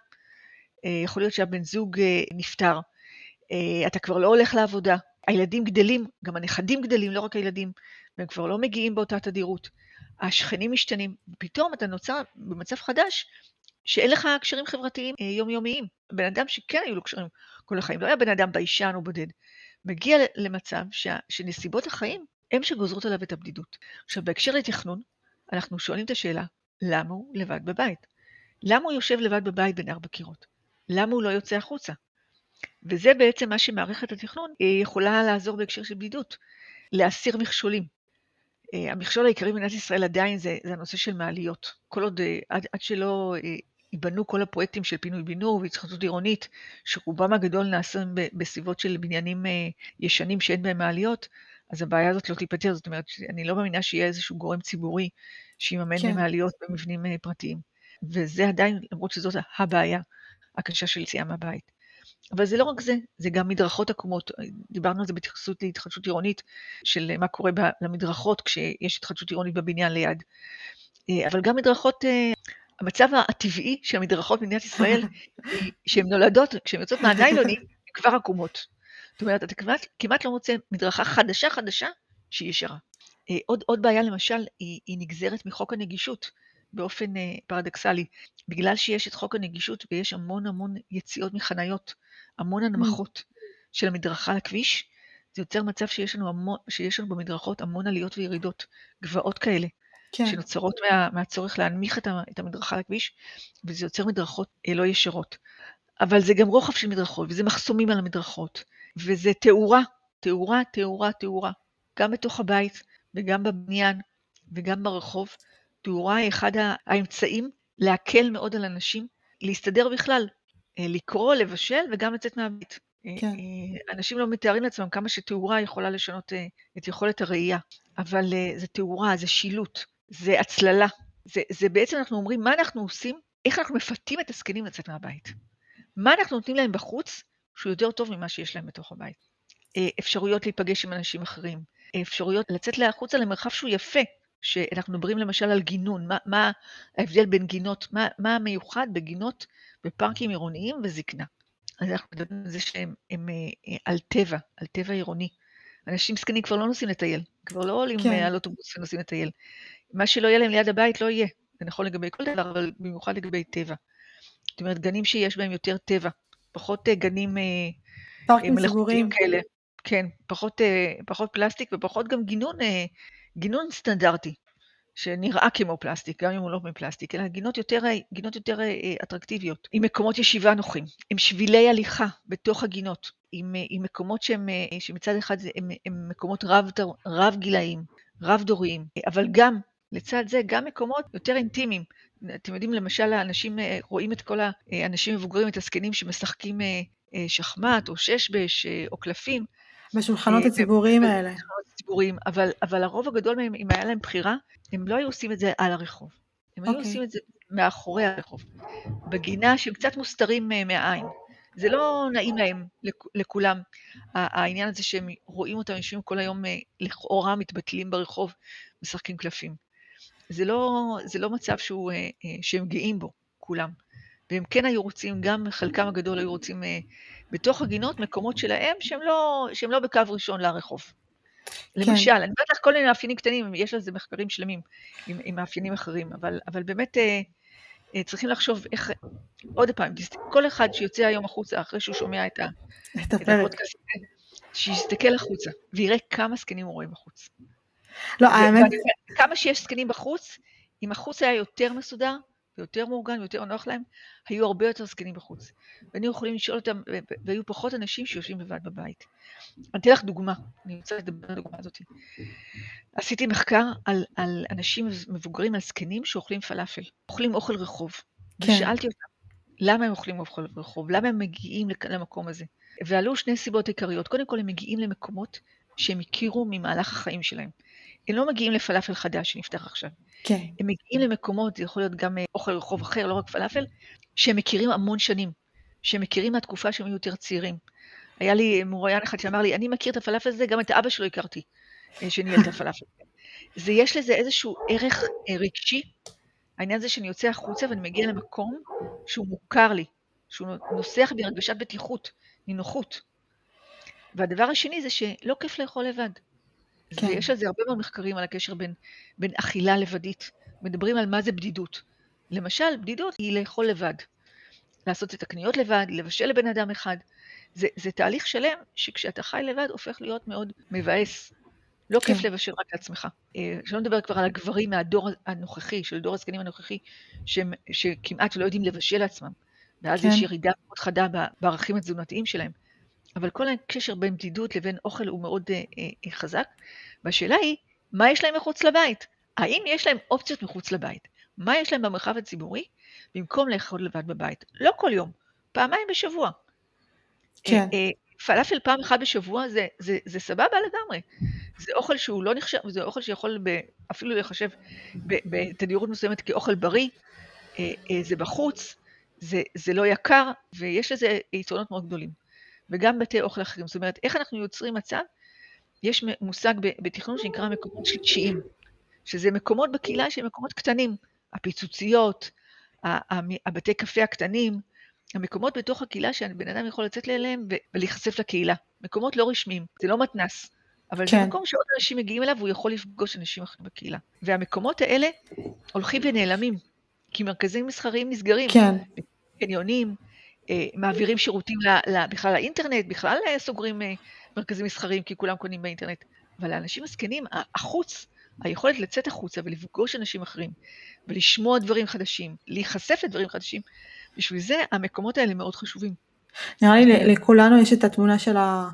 אה, יכול להיות שהבן זוג אה, נפטר, אתה כבר לא הולך לעבודה, הילדים גדלים, גם הנכדים גדלים, לא רק הילדים, והם כבר לא מגיעים באותה תדירות. השכנים משתנים, ופתאום אתה נוצר במצב חדש שאין לך קשרים חברתיים אה, יומיומיים. בן אדם שכן היו לו קשרים כל החיים, לא היה בן אדם ביישן או בודד. מגיע למצב ש... שנסיבות החיים הם שגוזרות עליו את הבדידות. עכשיו, בהקשר לתכנון, אנחנו שואלים את השאלה, למה הוא לבד בבית? למה הוא יושב לבד בבית בין ארבע קירות? למה הוא לא יוצא החוצה? וזה בעצם מה שמערכת התכנון אה, יכולה לעזור בהקשר של בדידות, להסיר מכשולים. אה, המכשול העיקרי במדינת ישראל עדיין זה, זה הנושא של מעליות. כל עוד, אה, עד, עד שלא ייבנו כל הפרויקטים של פינוי-בינוי והתחדשות עירונית, שרובם הגדול נעשים בסביבות של בניינים ישנים שאין בהם מעליות, אז הבעיה הזאת לא תיפתר. זאת אומרת, אני לא מאמינה שיהיה איזשהו גורם ציבורי שיממן כן. מעליות במבנים פרטיים. וזה עדיין, למרות שזאת הבעיה הקשה של יציאה מהבית. אבל זה לא רק זה, זה גם מדרכות עקומות. דיברנו על זה בהתייחסות להתחדשות עירונית, של מה קורה למדרכות כשיש התחדשות עירונית בבניין ליד. אה, אבל גם מדרכות, אה, המצב הטבעי של המדרכות במדינת ישראל, שהן נולדות, כשהן יוצאות מהניילונים, הן כבר עקומות. זאת אומרת, אתה כמעט, כמעט לא מוצא מדרכה חדשה חדשה שהיא ישרה. אה, עוד, עוד בעיה למשל, היא, היא נגזרת מחוק הנגישות. באופן אה, פרדוקסלי, בגלל שיש את חוק הנגישות ויש המון המון יציאות מחניות, המון הנמכות של המדרכה לכביש, זה יוצר מצב שיש לנו, המון, שיש לנו במדרכות המון עליות וירידות, גבעות כאלה, כן. שנוצרות מה, מהצורך להנמיך את, את המדרכה לכביש, וזה יוצר מדרכות אה, לא ישרות. אבל זה גם רוחב של מדרכות, וזה מחסומים על המדרכות, וזה תאורה, תאורה, תאורה, תאורה, גם בתוך הבית וגם בבניין וגם ברחוב. תאורה היא אחד האמצעים להקל מאוד על אנשים להסתדר בכלל, אה, לקרוא, לבשל וגם לצאת מהבית. אה, כן. אה, אנשים לא מתארים לעצמם כמה שתאורה יכולה לשנות את יכולת הראייה, אבל זה תאורה, זה שילוט, זה הצללה. זה, זה בעצם אנחנו אומרים מה אנחנו עושים, איך אנחנו מפתים את הזקנים לצאת מהבית. מה אנחנו נותנים להם בחוץ שהוא יותר טוב ממה שיש להם בתוך הבית. אפשרויות להיפגש עם אנשים אחרים, אפשרויות לצאת החוצה למרחב שהוא יפה, שאנחנו מדברים למשל על גינון, מה, מה ההבדל בין גינות, מה, מה המיוחד בגינות בפארקים עירוניים וזקנה. אז אנחנו מדברים על זה שהם הם, אה, על טבע, על טבע עירוני. אנשים זקנים כבר לא נוסעים לטייל, כבר לא עולים כן. על אוטובוס ונוסעים לטייל. מה שלא יהיה להם ליד הבית לא יהיה. זה נכון לגבי כל דבר, אבל במיוחד לגבי טבע. זאת אומרת, גנים שיש בהם יותר טבע, פחות אה, גנים אה, מלאכותיים כאלה. כן, פחות, פחות פלסטיק ופחות גם גינון גינון סטנדרטי, שנראה כמו פלסטיק, גם אם הוא לא מפלסטיק, אלא גינות יותר, גינות יותר אה, אטרקטיביות, עם מקומות ישיבה נוחים, עם שבילי הליכה בתוך הגינות, עם, אה, עם מקומות שהם, אה, שמצד אחד הם, הם מקומות רב, רב גילאים, רב דוריים, אבל גם, לצד זה, גם מקומות יותר אינטימיים. אתם יודעים, למשל, האנשים רואים את כל האנשים מבוגרים, את הזקנים שמשחקים שחמט או ששבש או קלפים. בשולחנות הציבוריים האלה. ציבוריים, אבל, אבל הרוב הגדול מהם, אם היה להם בחירה, הם לא היו עושים את זה על הרחוב. הם היו okay. אוקיי. עושים את זה מאחורי הרחוב, בגינה שהם קצת מוסתרים אה, מהעין. זה לא נעים להם, לכולם, העניין הזה שהם רואים אותם יושבים כל היום אה, לכאורה מתבטלים ברחוב, משחקים קלפים. זה לא, זה לא מצב שהוא, אה, שהם גאים בו, כולם. והם כן היו רוצים, גם חלקם הגדול היו רוצים בתוך הגינות מקומות שלהם שהם לא, שהם לא בקו ראשון לרחוב. כן. למשל, אני אומרת לך כל מיני מאפיינים קטנים, יש על זה מחקרים שלמים עם, עם מאפיינים אחרים, אבל, אבל באמת אה, אה, צריכים לחשוב איך, עוד פעם, כל אחד שיוצא היום החוצה אחרי שהוא שומע את, ה, את הפודקאסט, שיסתכל החוצה ויראה כמה זקנים הוא רואה בחוץ. לא, האמת... כמה שיש זקנים בחוץ, אם החוץ היה יותר מסודר, ויותר מאורגן ויותר נוח להם, היו הרבה יותר זקנים בחוץ. והיינו יכולים לשאול אותם, והיו פחות אנשים שיושבים לבד בבית. אני אתן לך דוגמה, אני רוצה לדבר על הדוגמה הזאת. עשיתי מחקר על, על אנשים מבוגרים, על זקנים שאוכלים פלאפל, אוכלים אוכל רחוב. כן. ושאלתי אותם, למה הם אוכלים אוכל רחוב? למה הם מגיעים למקום הזה? ועלו שני סיבות עיקריות. קודם כל, הם מגיעים למקומות שהם הכירו ממהלך החיים שלהם. הם לא מגיעים לפלאפל חדש שנפתח עכשיו. כן. הם מגיעים למקומות, זה יכול להיות גם אה, אוכל רחוב אחר, לא רק פלאפל, שהם מכירים המון שנים, שהם מכירים מהתקופה שהם היו יותר צעירים. היה לי מוריין אחד שאמר לי, אני מכיר את הפלאפל הזה, גם את אבא שלו הכרתי, אה, שניהל את הפלאפל. זה, יש לזה איזשהו ערך אה, רגשי, העניין הזה שאני יוצא החוצה ואני מגיע למקום שהוא מוכר לי, שהוא נוסח בי הרגשת בטיחות, נינוחות. והדבר השני זה שלא כיף לאכול לבד. כן. ויש על זה הרבה מאוד מחקרים על הקשר בין, בין אכילה לבדית. מדברים על מה זה בדידות. למשל, בדידות היא לאכול לבד. לעשות את הקניות לבד, לבשל לבן אדם אחד. זה, זה תהליך שלם שכשאתה חי לבד הופך להיות מאוד מבאס. לא כן. כיף לבשל רק לעצמך. אה, שלא נדבר כבר על הגברים מהדור הנוכחי, של דור הזקנים הנוכחי, שהם, שכמעט לא יודעים לבשל לעצמם. ואז כן. יש ירידה מאוד חדה בערכים התזונתיים שלהם. אבל כל הקשר בין בדידות לבין אוכל הוא מאוד אה, אה, חזק, והשאלה היא, מה יש להם מחוץ לבית? האם יש להם אופציות מחוץ לבית? מה יש להם במרחב הציבורי במקום לאכול לבד בבית? לא כל יום, פעמיים בשבוע. כן. אה, אה, פלאפל פעם אחת בשבוע זה, זה, זה סבבה לגמרי. זה אוכל שהוא לא נחשב, זה אוכל שיכול ב, אפילו להיחשב בתדירות מסוימת כאוכל בריא, זה בחוץ, זה, זה לא יקר, ויש לזה יתרונות מאוד גדולים. וגם בתי אוכל אחרים. זאת אומרת, איך אנחנו יוצרים מצב? יש מושג בתכנון שנקרא מקומות שלישיים, שזה מקומות בקהילה שהם מקומות קטנים, הפיצוציות, הבתי קפה הקטנים, המקומות בתוך הקהילה שהבן אדם יכול לצאת אליהם ולהיחשף לקהילה. מקומות לא רשמיים, זה לא מתנ"ס, אבל כן. זה מקום שעוד אנשים מגיעים אליו והוא יכול לפגוש אנשים אחרים בקהילה. והמקומות האלה הולכים ונעלמים, כי מרכזים מסחריים נסגרים. כן, קניונים, מעבירים שירותים בכלל לאינטרנט, בכלל אה, סוגרים אה, מרכזים מסחריים כי כולם קונים באינטרנט. אבל לאנשים הזקנים, החוץ, היכולת לצאת החוצה ולפגוש אנשים אחרים, ולשמוע דברים חדשים, להיחשף לדברים חדשים, בשביל זה המקומות האלה מאוד חשובים. נראה לי לכולנו יש את התמונה של ה...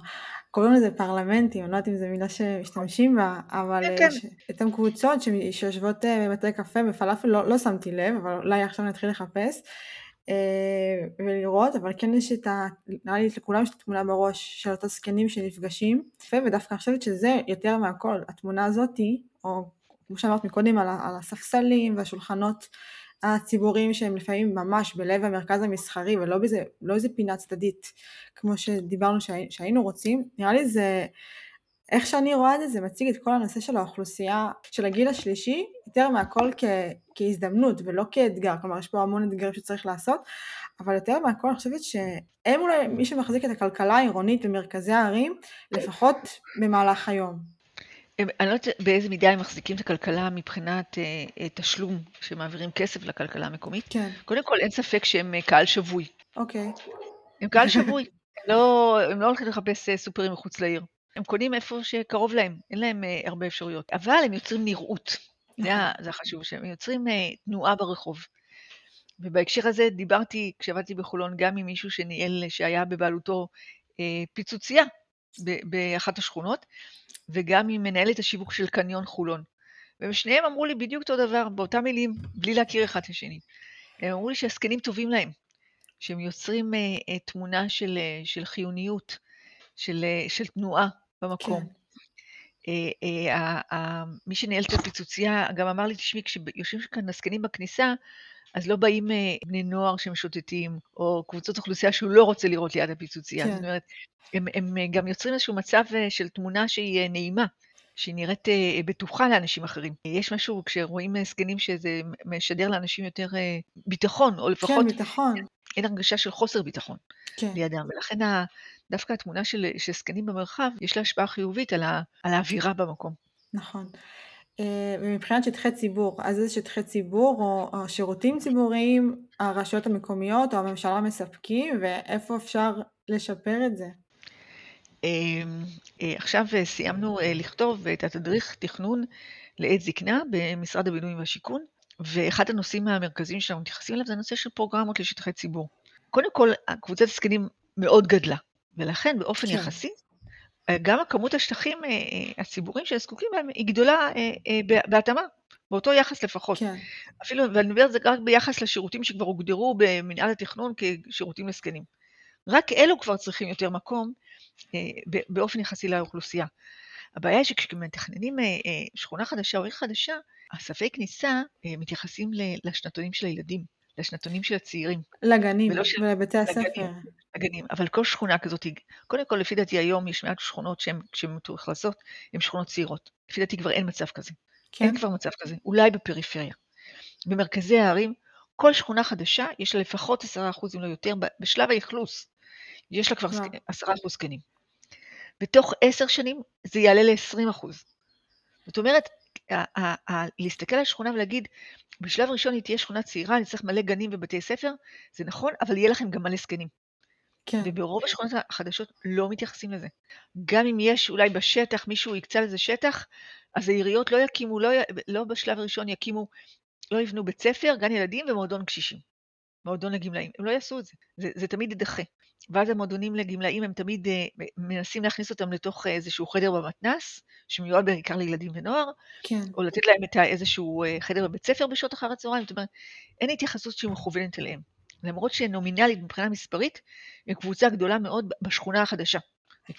קוראים לזה פרלמנטים, אני לא יודעת אם זו מילה שמשתמשים בה, אבל כן, אה, כן. יש את הקבוצות ש- שיושבות אה, בבתי קפה בפלאפל, לא, לא שמתי לב, אבל אולי עכשיו נתחיל לחפש אה, ולראות, אבל כן יש את ה... נראה לי לכולם יש את התמונה בראש של אותם זקנים שנפגשים, ודווקא חושבת שזה יותר מהכל, התמונה הזאתי, או כמו שאמרת מקודם על, על הספסלים והשולחנות הציבוריים שהם לפעמים ממש בלב המרכז המסחרי ולא באיזה, לא איזה פינה צדדית כמו שדיברנו שהי, שהיינו רוצים, נראה לי זה, איך שאני רואה את זה, זה מציג את כל הנושא של האוכלוסייה של הגיל השלישי יותר מהכל כ, כהזדמנות ולא כאתגר, כלומר יש פה המון אתגרים שצריך לעשות, אבל יותר מהכל אני חושבת שהם אולי מי שמחזיק את הכלכלה העירונית במרכזי הערים, לפחות במהלך היום. הם- אני לא יודעת באיזה מידה הם מחזיקים את הכלכלה מבחינת אה, אה, תשלום, שמעבירים כסף לכלכלה המקומית. כן, קודם כל, אין ספק שהם אה, קהל שבוי. אוקיי, הם קהל שבוי. לא, הם לא הולכים לחפש אה, סופרים מחוץ לעיר. הם קונים איפה שקרוב להם, אין להם אה, הרבה אפשרויות. אבל הם יוצרים נראות. זה, ה- זה החשוב, שהם יוצרים אה, תנועה ברחוב. ובהקשר הזה דיברתי, כשעבדתי בחולון, גם עם מישהו שניהל, שהיה בבעלותו אה, פיצוצייה ב- באחת השכונות, וגם עם מנהלת השיווק של קניון חולון. ושניהם אמרו לי בדיוק אותו דבר, באותם מילים, בלי להכיר אחד את השני. הם אמרו לי שהזקנים טובים להם, שהם יוצרים אה, אה, תמונה של, אה, של חיוניות, של, אה, של תנועה במקום. כן, אה, אה, מי שניהל את הפיצוצייה גם אמר לי, תשמעי, כשיושבים כאן הזקנים בכניסה, אז לא באים אה, בני נוער שמשוטטים, או קבוצות אוכלוסייה שהוא לא רוצה לראות ליד הפיצוצייה. כן. זאת אומרת, הם, הם גם יוצרים איזשהו מצב של תמונה שהיא נעימה. שהיא נראית בטוחה לאנשים אחרים. יש משהו, כשרואים זקנים, שזה משדר לאנשים יותר ביטחון, או לפחות כן, ביטחון, אין הרגשה של חוסר ביטחון כן. לידם. ולכן דווקא התמונה של, של זקנים במרחב, יש לה השפעה חיובית על, ה, על האווירה במקום. נכון. אה, ומבחינת שטחי ציבור, אז איזה שטחי ציבור או, שירותים ציבוריים הרשויות המקומיות או הממשלה מספקים ואיפה אפשר לשפר את זה? אה, אה, עכשיו אה, סיימנו לכתוב את התדריך תכנון לעת זקנה במשרד הבינוי והשיכון, ואחד הנושאים המרכזיים שאנחנו מתייחסים אליו זה הנושא של פרוגרמות לשטחי ציבור. קודם כל, קבוצת הזקנים מאוד גדלה, ולכן באופן כן. יחסי, אה, גם הכמות השטחים אה, אה, הציבוריים שהם זקוקים להם היא גדולה בה- בהתאמה, באותו יחס לפחות. כן, אפילו, ואני מדברת על זה רק ביחס לשירותים שכבר הוגדרו במנהל התכנון כשירותים לזקנים. רק אלו כבר צריכים יותר מקום באופן יחסי לאוכלוסייה. הבעיה היא שכשמתכננים שכונה חדשה או עיר חדשה, הספי כניסה מתייחסים לשנתונים של הילדים, לשנתונים של הצעירים, לגנים ולא של- ולבתי הספר. לגנים. הגנים. אבל כל שכונה כזאת, קודם כל, לפי דעתי היום יש מעט שכונות שהן, כשהן מתאכלסות, הן שכונות צעירות. לפי דעתי כבר אין מצב כזה. כן, אין כבר מצב כזה, אולי בפריפריה. במרכזי הערים, כל שכונה חדשה, יש לה לפחות 10% אם לא יותר, בשלב האכלוס, יש לה כבר וואו. זק- 10% זקנים. בתוך 10 שנים זה יעלה ל-20%. זאת אומרת, ה- ה- ה- להסתכל על השכונה ולהגיד, בשלב ראשון היא תהיה שכונה צעירה, אני צריך מלא גנים ובתי ספר, זה נכון, אבל יהיה לכם גם מלא זקנים. כן, וברוב השכונות החדשות לא מתייחסים לזה. גם אם יש אולי בשטח, מישהו יקצה לזה שטח, אז העיריות לא יקימו, לא, לא בשלב הראשון יקימו, לא יבנו בית ספר, גן ילדים ומועדון קשישים. מועדון לגמלאים. הם לא יעשו את זה. זה, זה תמיד יידחה. ואז המועדונים לגמלאים, הם תמיד אה, מנסים להכניס אותם לתוך אה, איזשהו חדר במתנ"ס, שמיועד בעיקר לילדים ונוער, כן, או לתת להם את איזשהו אה, חדר בבית ספר בשעות אחר הצהריים. זאת אומרת, אין התייחסות שהיא מכוונת אליהם. למרות שנומינלית מבחינה מספרית, הם קבוצה גדולה מאוד בשכונה החדשה.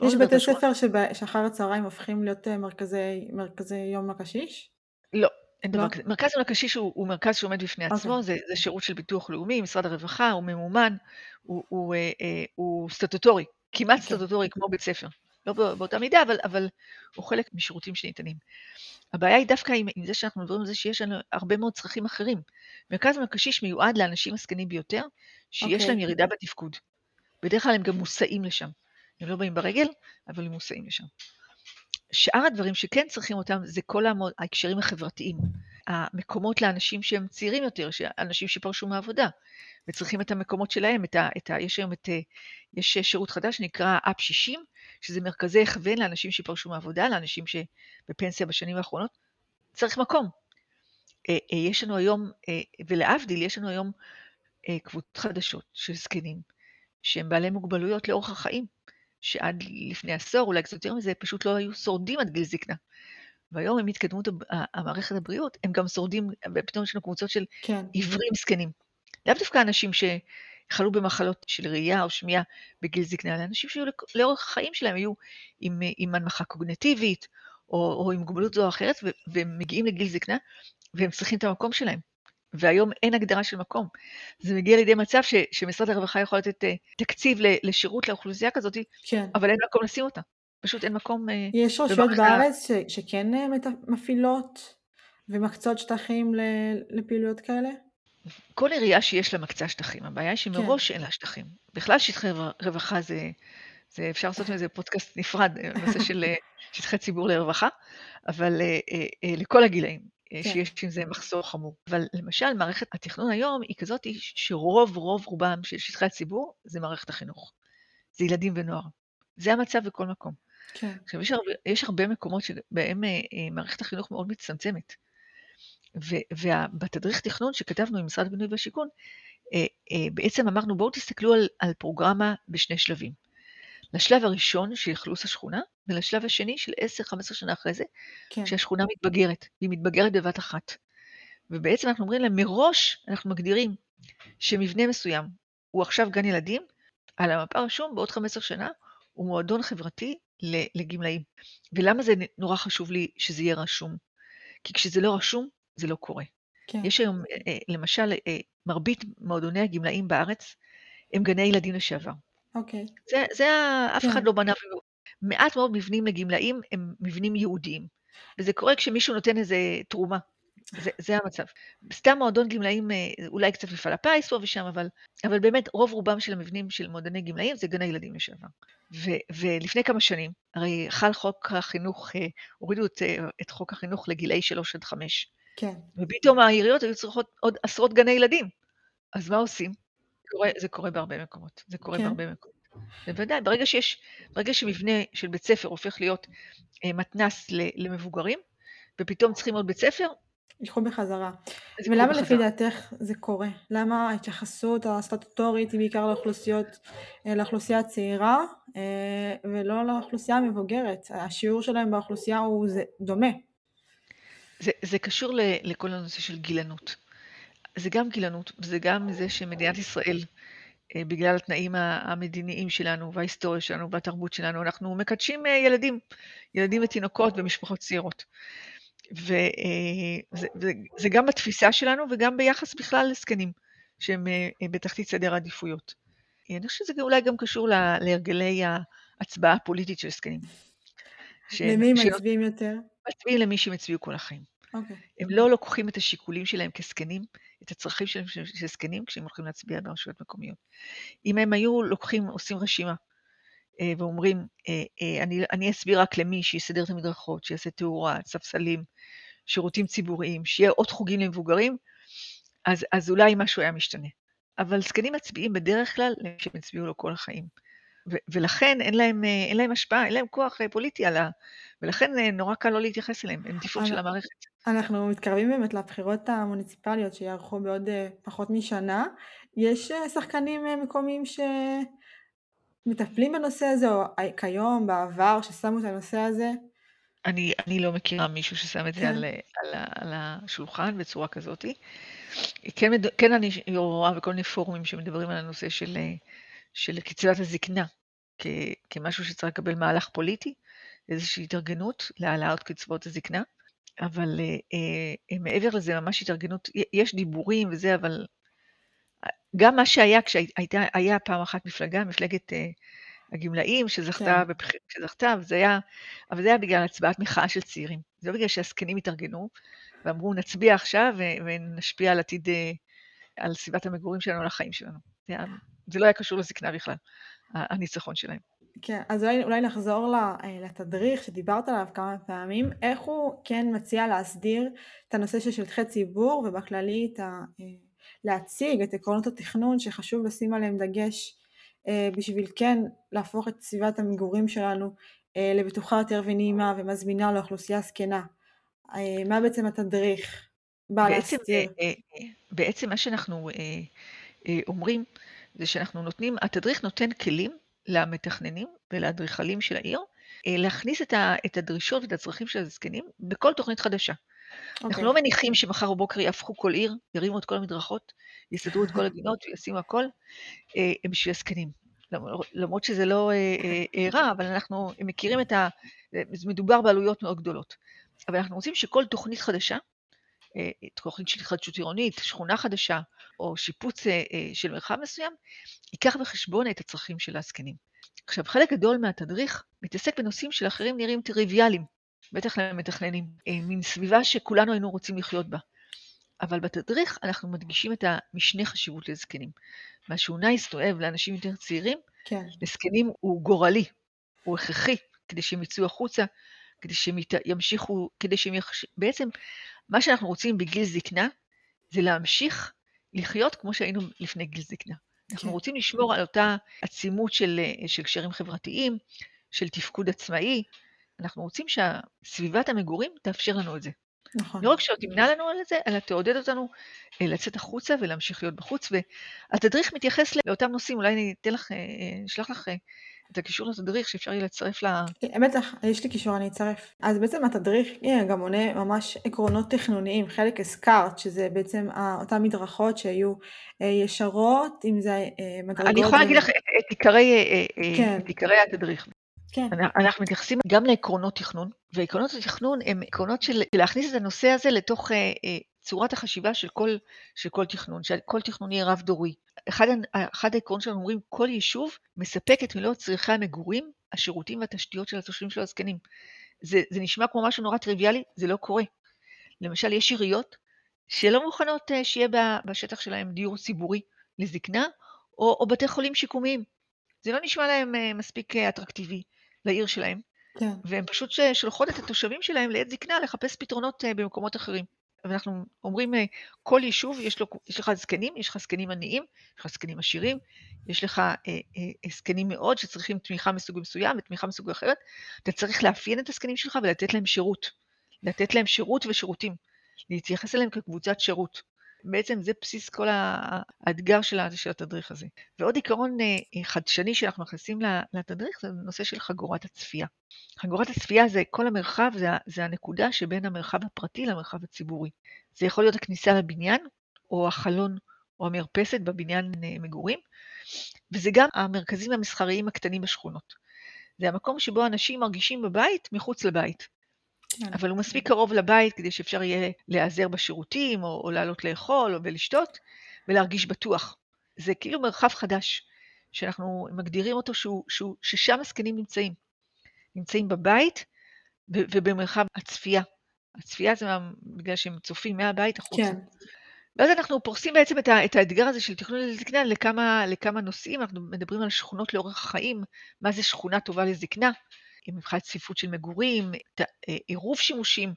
לא יש בתי ספר שב- שאחר הצהריים הופכים להיות מרכזי, מרכזי יום לקשיש? לא, לא? מרכז יום לקשיש הוא, הוא מרכז שעומד בפני עצמו, אוקיי. זה, זה שירות של ביטוח לאומי, משרד הרווחה, הוא ממומן, הוא, הוא, אה, אה, הוא סטטוטורי, כמעט אוקיי. סטטוטורי כמו בית ספר. לא בא- באותה מידה, אבל, אבל הוא חלק משירותים שניתנים. הבעיה היא דווקא עם, עם זה שאנחנו מדברים על זה שיש לנו הרבה מאוד צרכים אחרים. מרכז יום לקשיש מיועד לאנשים הזקנים ביותר, שיש אוקיי. להם ירידה בתפקוד. בדרך כלל הם גם מוסעים לשם. הם לא באים ברגל, אבל הם מוסעים לשם. שאר הדברים שכן צריכים אותם זה כל ההקשרים החברתיים. המקומות לאנשים שהם צעירים יותר, אנשים שפרשו מעבודה, וצריכים את המקומות שלהם, את ה, את ה, יש היום את, יש שירות חדש שנקרא אפ 60, שזה מרכזי הכוון לאנשים שפרשו מעבודה, לאנשים שבפנסיה בשנים האחרונות, צריך מקום. אה, אה, יש לנו היום, אה, ולהבדיל, יש לנו היום קבוצות חדשות של זקנים, שהם בעלי מוגבלויות לאורך החיים, שעד לפני עשור, אולי קצת יותר מזה, פשוט לא היו שורדים עד גיל זקנה. והיום עם התקדמות המערכת הבריאות, הם גם שורדים, ופתאום יש לנו קבוצות של כן. עיוורים זקנים. לאו דווקא אנשים שחלו במחלות של ראייה או שמיעה בגיל זקנה, אלא אנשים שהיו לאורך החיים שלהם היו עם, עם הנמכה קוגנטיבית, או, או עם מוגבלות זו או אחרת, והם מגיעים לגיל זקנה, והם צריכים את המקום שלהם. והיום אין הגדרה של מקום. זה מגיע לידי מצב ש, שמשרד הרווחה יכול לתת uh, תקציב לשירות לאוכלוסייה כזאת, כן. אבל אין מקום לשים אותה. פשוט אין מקום... Uh, יש רשויות בארץ ש, שכן uh, מפעילות ומקצות שטחים לפעילויות כאלה? כל עירייה שיש לה מקצה שטחים, הבעיה היא שמראש כן. אין לה שטחים. בכלל שטחי רווחה זה, זה אפשר לעשות מזה פודקאסט נפרד, נושא של שטחי ציבור לרווחה, אבל לכל הגילאים. כן. שיש עם זה מחסור חמור. אבל למשל, מערכת התכנון היום היא כזאת שרוב רוב רובם של שטחי הציבור זה מערכת החינוך. זה ילדים ונוער. זה המצב בכל מקום. כן. עכשיו, יש הרבה, יש הרבה מקומות שבהם אה, אה, מערכת החינוך מאוד מצטמצמת. ובתדריך תכנון שכתבנו עם משרד הבינוי והשיכון, אה, אה, בעצם אמרנו בואו תסתכלו על, על פרוגרמה בשני שלבים. לשלב הראשון של אכלוס השכונה, ולשלב השני של 10-15 שנה אחרי זה, כן. כשהשכונה מתבגרת, והיא מתבגרת בבת אחת. ובעצם אנחנו אומרים להם, מראש אנחנו מגדירים שמבנה מסוים הוא עכשיו גן ילדים, על המפה רשום בעוד 15 שנה הוא מועדון חברתי לגמלאים. ולמה זה נורא חשוב לי שזה יהיה רשום? כי כשזה לא רשום, זה לא קורה. כן. יש היום, אה, אה, למשל, אה, מרבית מועדוני הגמלאים בארץ הם גני ילדים לשעבר. אוקיי. זה, זה אף כן. אחד לא בנה, מעט מאוד מבנים לגמלאים הם מבנים יהודיים. וזה קורה כשמישהו נותן איזה תרומה. זה, זה המצב. סתם מועדון גמלאים, אה, אולי קצת מפעל הפיס פה ושם, אבל, אבל באמת רוב רובם של המבנים של מועדוני גמלאים זה גני ילדים לשעבר. ו, ולפני כמה שנים, הרי חל חוק החינוך, אה, הורידו את, אה, את חוק החינוך לגילאי 3 עד 5. כן. ופתאום העיריות היו צריכות עוד עשרות גני ילדים. אז מה עושים? זה קורה, זה קורה בהרבה מקומות. זה קורה כן. בהרבה מקומות. בוודאי, ברגע שיש, ברגע שמבנה של בית ספר הופך להיות אה, מתנ"ס למבוגרים, ופתאום צריכים עוד בית ספר, ילכו בחזרה. ולמה לפי דעתך זה קורה? למה ההתייחסות הסטטוטורית היא בעיקר לאוכלוסיות, אה, לאוכלוסייה הצעירה אה, ולא לאוכלוסייה המבוגרת? השיעור שלהם באוכלוסייה הוא זה, דומה. זה, זה קשור לכל הנושא של גילנות. זה גם גילנות, וזה גם זה שמדינת ישראל אה, בגלל התנאים המדיניים שלנו וההיסטוריה שלנו והתרבות שלנו, אנחנו מקדשים אה, ילדים, ילדים ותינוקות ומשפחות צעירות. וזה אה, גם בתפיסה שלנו וגם ביחס בכלל לזקנים, שהם בתחתית סדר העדיפויות. אני חושבת שזה אולי גם קשור להרגלי ההצבעה הפוליטית של זקנים. למי מצביעים יותר? מצביעים למי שהם הצביעו כל החיים. Okay. אוקיי. הם לא לוקחים את השיקולים שלהם כזקנים, את הצרכים שלהם של זקנים, כשהם הולכים להצביע ברשויות מקומיות. אם הם היו לוקחים, עושים רשימה, אה, ואומרים, אה, אה, אני, אני אסביר רק למי שיסדר את המדרכות, שיעשה תאורה, ספסלים, שירותים ציבוריים, שיהיה עוד חוגים למבוגרים, אז, אז אולי משהו היה משתנה. אבל זקנים מצביעים בדרך כלל למי שהם הצביעו לו כל החיים. ולכן אין להם, אין להם השפעה, אין להם כוח פוליטי על ה... ולכן נורא קל לא להתייחס אליהם, הם טיפול של המערכת. אנחנו מתקרבים באמת לבחירות המוניציפליות שיערכו בעוד אה, פחות משנה. יש אה, שחקנים אה, מקומיים שמטפלים בנושא הזה, או כיום, בעבר, ששמו את הנושא הזה? אני, אני לא מכירה מישהו ששם את זה כן. על, על, על השולחן בצורה כזאת. כן, כן אני רואה בכל מיני פורומים שמדברים על הנושא של, של קצבת הזקנה, כ, כמשהו שצריך לקבל מהלך פוליטי, איזושהי התארגנות להעלאת קצבאות הזקנה. אבל אה, אה, מעבר לזה, ממש התארגנות, יש דיבורים וזה, אבל גם מה שהיה כשהיה פעם אחת מפלגה, מפלגת אה, הגמלאים, שזכתה, כן. בבח... שזכתה, וזה היה, אבל זה היה בגלל הצבעת מחאה של צעירים. זה לא בגלל שהזקנים התארגנו, ואמרו, נצביע עכשיו ונשפיע על עתיד, אה, על סביבת המגורים שלנו, על החיים שלנו. זה, היה, זה לא היה קשור לזקנה בכלל, הניצחון שלהם. כן, אז אולי, אולי נחזור אה, לתדריך שדיברת עליו כמה פעמים, איך הוא כן מציע להסדיר את הנושא של שטחי ציבור ובכללי את ה, אה, להציג את עקרונות התכנון שחשוב לשים עליהם דגש אה, בשביל כן להפוך את סביבת המגורים שלנו לבטוחה יותר ונעימה ומזמינה לאוכלוסייה זקנה. מה בעצם התדריך בא בעצם, להסתיר? בעצם מה שאנחנו אומרים זה שאנחנו נותנים, התדריך נותן כלים למתכננים ולאדריכלים של העיר, אה, להכניס את, ה, את הדרישות ואת הצרכים של הזקנים בכל תוכנית חדשה. Okay. אנחנו אוקיי. לא מניחים שמחר בבוקר יהפכו כל עיר, ירימו את כל המדרכות, יסדרו את כל הגינות וישימו הכל אה, בשביל הזקנים. למרות שזה לא אה, רע, אבל אנחנו מכירים את ה... מדובר בעלויות מאוד גדולות. אבל אנחנו רוצים שכל תוכנית חדשה, תוכנית של התחדשות עירונית, שכונה חדשה, או שיפוץ של מרחב מסוים, ייקח בחשבון את הצרכים של הזקנים. עכשיו, חלק גדול מהתדריך מתעסק בנושאים שלאחרים נראים טריוויאליים, בטח למתכננים, אה, מין סביבה שכולנו היינו רוצים לחיות בה. אבל בתדריך אנחנו מדגישים את המשנה חשיבות לזקנים. מה שהוא נייס אוהב לאנשים יותר צעירים, כן. לזקנים הוא גורלי, הוא הכרחי, כדי שהם יצאו החוצה, כדי שהם ימשיכו, כדי שהם יחש... בעצם, מה שאנחנו רוצים בגיל זקנה, זה להמשיך לחיות כמו שהיינו לפני גיל זקנה. אנחנו כן. רוצים לשמור על אותה עצימות של, אה, של קשרים חברתיים, של תפקוד עצמאי. אנחנו רוצים שסביבת המגורים תאפשר לנו את זה. נכון. לא רק שלא תמנע לנו על זה, אלא תעודד אותנו אה, לצאת החוצה ולהמשיך להיות בחוץ. והתדריך מתייחס לאותם נושאים, אולי אני אתן לך, אשלח אה, לך את הקישור לתדריך שאפשר יהיה לצרף ל... אמת לך, יש לי קישור, אני אצרף. אז בעצם התדריך גם עונה ממש עקרונות תכנוניים, חלק הזכרת, שזה בעצם אותן מדרכות שהיו אה, ישרות, אם זה אה, מדרגות... אני יכולה להגיד לך את עיקרי, אה, כן. את עיקרי התדריך. כן. אנחנו מתייחסים גם לעקרונות תכנון, ועקרונות התכנון הם עקרונות של להכניס את הנושא הזה לתוך צורת החשיבה של כל, של כל תכנון, שכל תכנון יהיה רב-דורי. אחד, אחד העקרונות שלנו אומרים, כל יישוב מספק את מלוא צרכי המגורים, השירותים והתשתיות של התושבים של הזקנים. זה, זה נשמע כמו משהו נורא טריוויאלי, זה לא קורה. למשל, יש עיריות שלא מוכנות אה, שיהיה בשטח שלהם דיור ציבורי לזקנה, או, או בתי חולים שיקומיים. זה לא נשמע להם אה, מספיק אה, אטרקטיבי לעיר שלהם. כן. והן פשוט שולחות את התושבים שלהם לעת זקנה לחפש פתרונות במקומות אחרים. ואנחנו אומרים, אה, כל יישוב יש, לו, יש לך זקנים, יש לך זקנים עניים, יש לך זקנים עשירים, יש לך אה, אה, זקנים מאוד שצריכים תמיכה מסוג מסוים ותמיכה מסוג אחרת. אתה צריך לאפיין את הזקנים שלך ולתת להם שירות. לתת להם שירות ושירותים. להתייחס אליהם כקבוצת שירות. בעצם זה בסיס כל האתגר של, התדריך הזה. ועוד עיקרון אה, חדשני שאנחנו מכניסים לתדריך זה נושא של חגורת הצפייה. חגורת הצפייה זה כל המרחב, זה, זה הנקודה שבין המרחב הפרטי למרחב הציבורי. זה יכול להיות הכניסה לבניין, או החלון, או המרפסת בבניין אה, מגורים, וזה גם המרכזים המסחריים הקטנים בשכונות. זה המקום שבו אנשים מרגישים בבית מחוץ לבית. אבל הוא מספיק קרוב לבית כדי שאפשר יהיה להיעזר בשירותים, או, או לעלות לאכול, או ולשתות, ולהרגיש בטוח. זה כאילו מרחב חדש, שאנחנו מגדירים אותו שהוא, שהוא, ששם הזקנים נמצאים. נמצאים בבית ובמרחב הצפייה. הצפייה זה בגלל שהם צופים מהבית החוצה. כן. ואז אנחנו פורסים בעצם את, את האתגר הזה של תכנון לזקנה לכמה, לכמה נושאים, אנחנו מדברים על שכונות לאורך החיים, מה זה שכונה טובה לזקנה, מבחינת צפיפות של מגורים, אה, עירוב שימושים,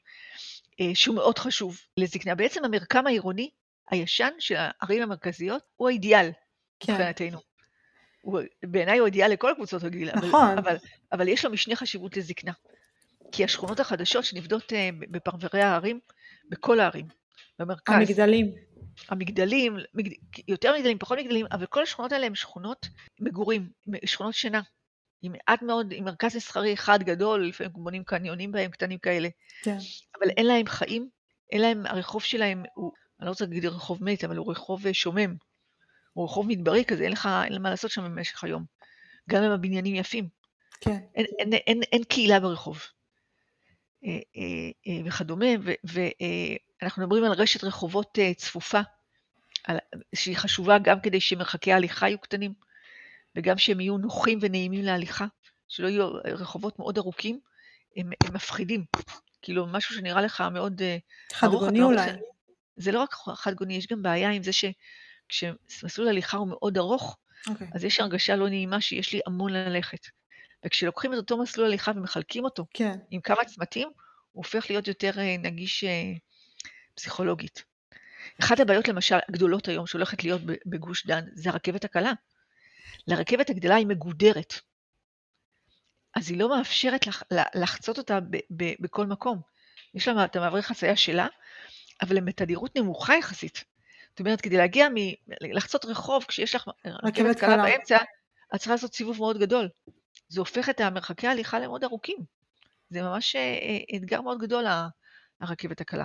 אה, שהוא מאוד חשוב לזקנה. בעצם המרקם העירוני הישן של הערים המרכזיות הוא האידיאל כן. מבחינתנו. בעיניי הוא אידיאל לכל קבוצות הגיל, נכון. אבל, אבל, אבל יש לו משנה חשיבות לזקנה. כי השכונות החדשות שנבדות אה, בפרברי הערים, בכל הערים, במרכז. המגדלים. המגדלים, מגד... יותר מגדלים, פחות מגדלים, אבל כל השכונות האלה הן שכונות מגורים, שכונות שינה. עם מעט מאוד, עם מרכז מסחרי אחד גדול, לפעמים בונים קניונים בהם, קטנים כאלה. כן. אבל אין להם חיים, אין להם, הרחוב שלהם הוא, אני לא רוצה להגיד רחוב מת, אבל הוא רחוב אה, שומם. הוא רחוב מדברי כזה, אין לך, אין מה לעשות שם במשך היום. גם אם הבניינים יפים. כן. אין, אין, אין, אין, קהילה ברחוב. אה, אה, וכדומה, ואנחנו מדברים על רשת רחובות צפופה, שהיא חשובה גם כדי שמרחקי ההליכה יהיו קטנים. וגם שהם יהיו נוחים ונעימים להליכה, שלא יהיו רחובות מאוד ארוכים, הם, הם מפחידים. כאילו, משהו שנראה לך מאוד אה, חדגוני אולי. לא זה לא רק חדגוני, יש גם בעיה עם זה שכשמסלול ההליכה הוא מאוד ארוך, okay. אוקיי. אז יש הרגשה לא נעימה שיש לי המון ללכת. וכשלוקחים את אותו מסלול הליכה ומחלקים אותו כן. עם כמה צמתים, הוא הופך להיות יותר אה, נגיש אה, פסיכולוגית. אחת הבעיות למשל הגדולות היום שהולכת להיות בגוש דן זה הרכבת הקלה. לרכבת הגדלה היא מגודרת. אז היא לא מאפשרת לח, לחצות אותה ב, ב, בכל מקום. יש לה את המעברי חצייה שלה, אבל הם בתדירות נמוכה יחסית. זאת אומרת, כדי להגיע, מ... לחצות רחוב כשיש לך רכבת קלה באמצע, את צריכה לעשות סיבוב מאוד גדול. זה הופך את המרחקי ההליכה למאוד ארוכים. זה ממש אה, אה, אתגר מאוד גדול, הרכבת הקלה.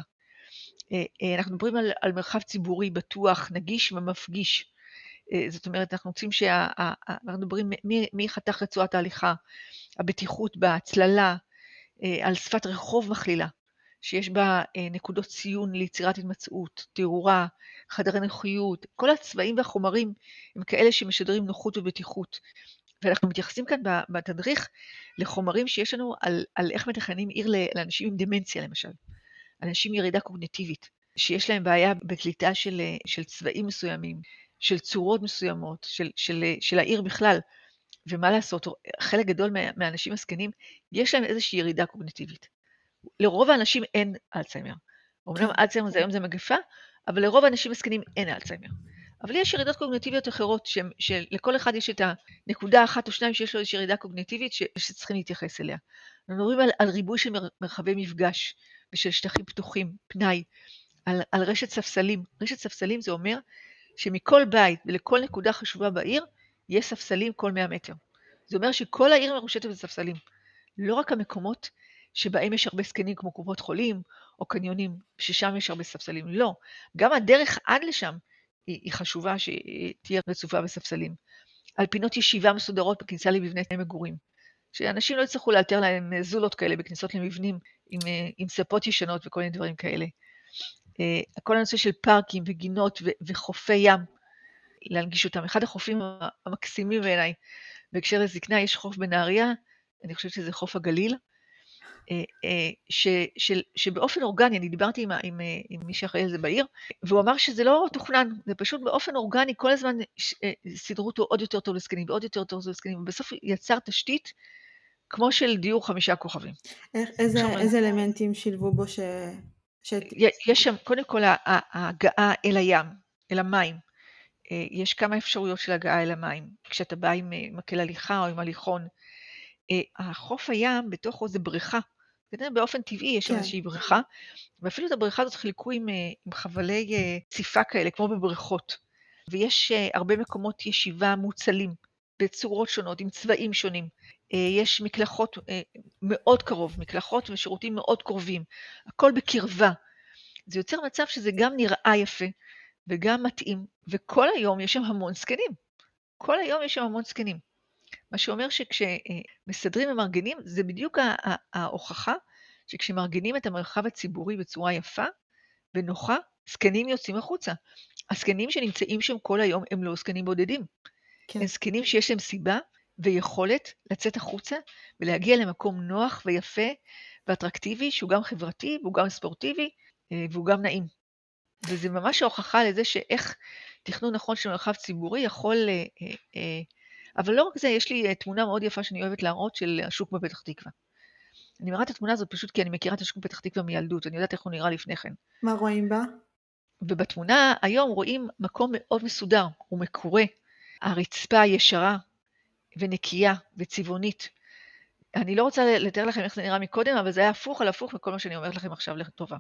אה, אנחנו מדברים על, על מרחב ציבורי בטוח, נגיש ומפגיש. זאת אומרת, אנחנו רוצים שה... אנחנו מדברים מחתך רצועת ההליכה, הבטיחות בהצללה, על שפת רחוב מכלילה, שיש בה נקודות ציון ליצירת התמצאות, תאורה, חדרי נוחיות, כל הצבעים והחומרים הם כאלה שמשדרים נוחות ובטיחות. ואנחנו מתייחסים כאן בתדריך לחומרים שיש לנו על, על איך מתכננים עיר לאנשים עם דמנציה למשל, אנשים עם ירידה קוגנטיבית, שיש להם בעיה בקליטה של, של צבעים מסוימים, של צורות מסוימות, של, של, של העיר בכלל. ומה לעשות, חלק גדול מהאנשים הזקנים, יש להם איזושהי ירידה קוגנטיבית. לרוב האנשים אין אלצהיימר. אמנם כן. אלצהיימר זה היום זה מגפה, אבל לרוב האנשים הזקנים אין אלצהיימר. אבל יש ירידות קוגניטיביות אחרות, ש, שלכל אחד יש את הנקודה אחת או שניים שיש לו איזושהי ירידה קוגניטיבית ש, שצריכים להתייחס אליה. אנחנו מדברים על, על ריבוי של מר, מרחבי מפגש ושל שטחים פתוחים, פנאי, על, על רשת ספסלים. רשת ספסלים זה אומר שמכל בית ולכל נקודה חשובה בעיר, יש ספסלים כל 100 מטר. זה אומר שכל העיר מרושתת בספסלים. לא רק המקומות שבהם יש הרבה זקנים כמו קופות חולים או קניונים, ששם יש הרבה ספסלים. לא, גם הדרך עד לשם היא, היא חשובה שתהיה רצופה בספסלים. על פינות ישיבה מסודרות בכניסה למבני מגורים. שאנשים לא יצטרכו לאלתר להם זולות כאלה בכניסות למבנים עם, עם ספות ישנות וכל מיני דברים כאלה. אה, כל הנושא של פארקים וגינות וחופי ים, להנגיש אותם. אחד החופים המקסימים בעיניי בהקשר לזקנה, יש חוף בנהריה, אני חושבת שזה חוף הגליל, אה, אה, ש, של, שבאופן אורגני, אני דיברתי עם, עם, עם מי שאחראי על זה בעיר, והוא אמר שזה לא תוכנן, זה פשוט באופן אורגני, כל הזמן סידרו אותו עוד יותר טוב לזקנים ועוד יותר טוב לזקנים, ובסוף יצר תשתית כמו של דיור חמישה כוכבים. איך, איזה, איזה אלמנטים שילבו בו ש... ש... יש שם, קודם כל, ההגעה אל הים, אל המים. יש כמה אפשרויות של הגעה אל המים. כשאתה בא עם מקל הליכה או עם הליכון, החוף הים בתוכו זה בריכה. באופן טבעי יש כן. איזושהי בריכה, ואפילו את הבריכה הזאת חילקו עם, אה, עם חבלי אה, ציפה כאלה, כמו בבריכות. ויש אה, הרבה מקומות ישיבה מוצלים, בצורות שונות, עם צבעים שונים. יש מקלחות מאוד קרוב, מקלחות ושירותים מאוד קרובים, הכל בקרבה. זה יוצר מצב שזה גם נראה יפה וגם מתאים, וכל היום יש שם המון זקנים. כל היום יש שם המון זקנים. מה שאומר שכשמסדרים ומארגנים, זה בדיוק ההוכחה שכשמארגנים את המרחב הציבורי בצורה יפה ונוחה, זקנים יוצאים החוצה. הזקנים שנמצאים שם כל היום הם לא זקנים בודדים. כן. הם זקנים שיש להם סיבה ויכולת לצאת החוצה ולהגיע למקום נוח ויפה ואטרקטיבי, שהוא גם חברתי והוא גם ספורטיבי אה, והוא גם נעים. וזה ממש ההוכחה לזה שאיך תכנון נכון של מרחב ציבורי יכול אה, אה, אבל לא רק זה, יש לי תמונה מאוד יפה שאני אוהבת להראות של השוק בפתח תקווה. אני מראה את התמונה הזאת פשוט כי אני מכירה את השוק בפתח תקווה מילדות, אני יודעת איך הוא נראה לפני כן. מה רואים בה? ובתמונה היום רואים מקום מאוד מסודר, הוא מקורה. הרצפה ישרה ונקייה וצבעונית. אני לא רוצה לתאר לכם איך זה נראה מקודם, אבל זה היה הפוך על הפוך מכל מה שאני אומרת לכם עכשיו לטובה.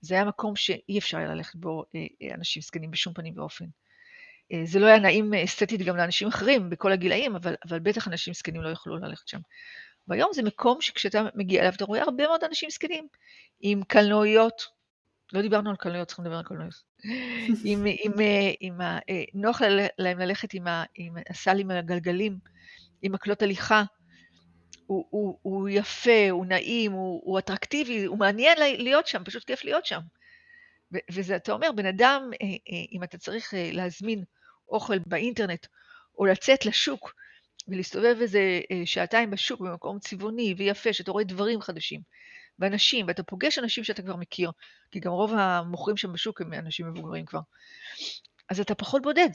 זה היה מקום שאי אפשר היה ללכת בו אה, אה, אנשים זקנים בשום פנים ואופן. אה, זה לא היה נעים אסתטית גם לאנשים אחרים בכל הגילאים, אבל, אבל בטח אנשים זקנים לא יכלו ללכת שם. והיום זה מקום שכשאתה מגיע אליו אתה רואה הרבה מאוד אנשים זקנים, עם קלנועיות, לא דיברנו על קלנועיות, צריכים לדבר על קלנועיות, אה, עם, עם, נוח להם ללכת עם, ה, עם הסל עם הגלגלים, עם מקלות הליכה, הוא, הוא, הוא יפה, הוא נעים, הוא, הוא אטרקטיבי, הוא מעניין להיות שם, פשוט כיף להיות שם. וזה, אתה אומר, בן אדם, אם אתה צריך להזמין אוכל באינטרנט, או לצאת לשוק ולהסתובב איזה אה, שעתיים בשוק במקום צבעוני ויפה, שאתה רואה דברים חדשים, ואנשים, ואתה פוגש אנשים שאתה כבר מכיר, כי גם רוב המוכרים שם בשוק הם אנשים מבוגרים כבר, אז אתה פחות בודד.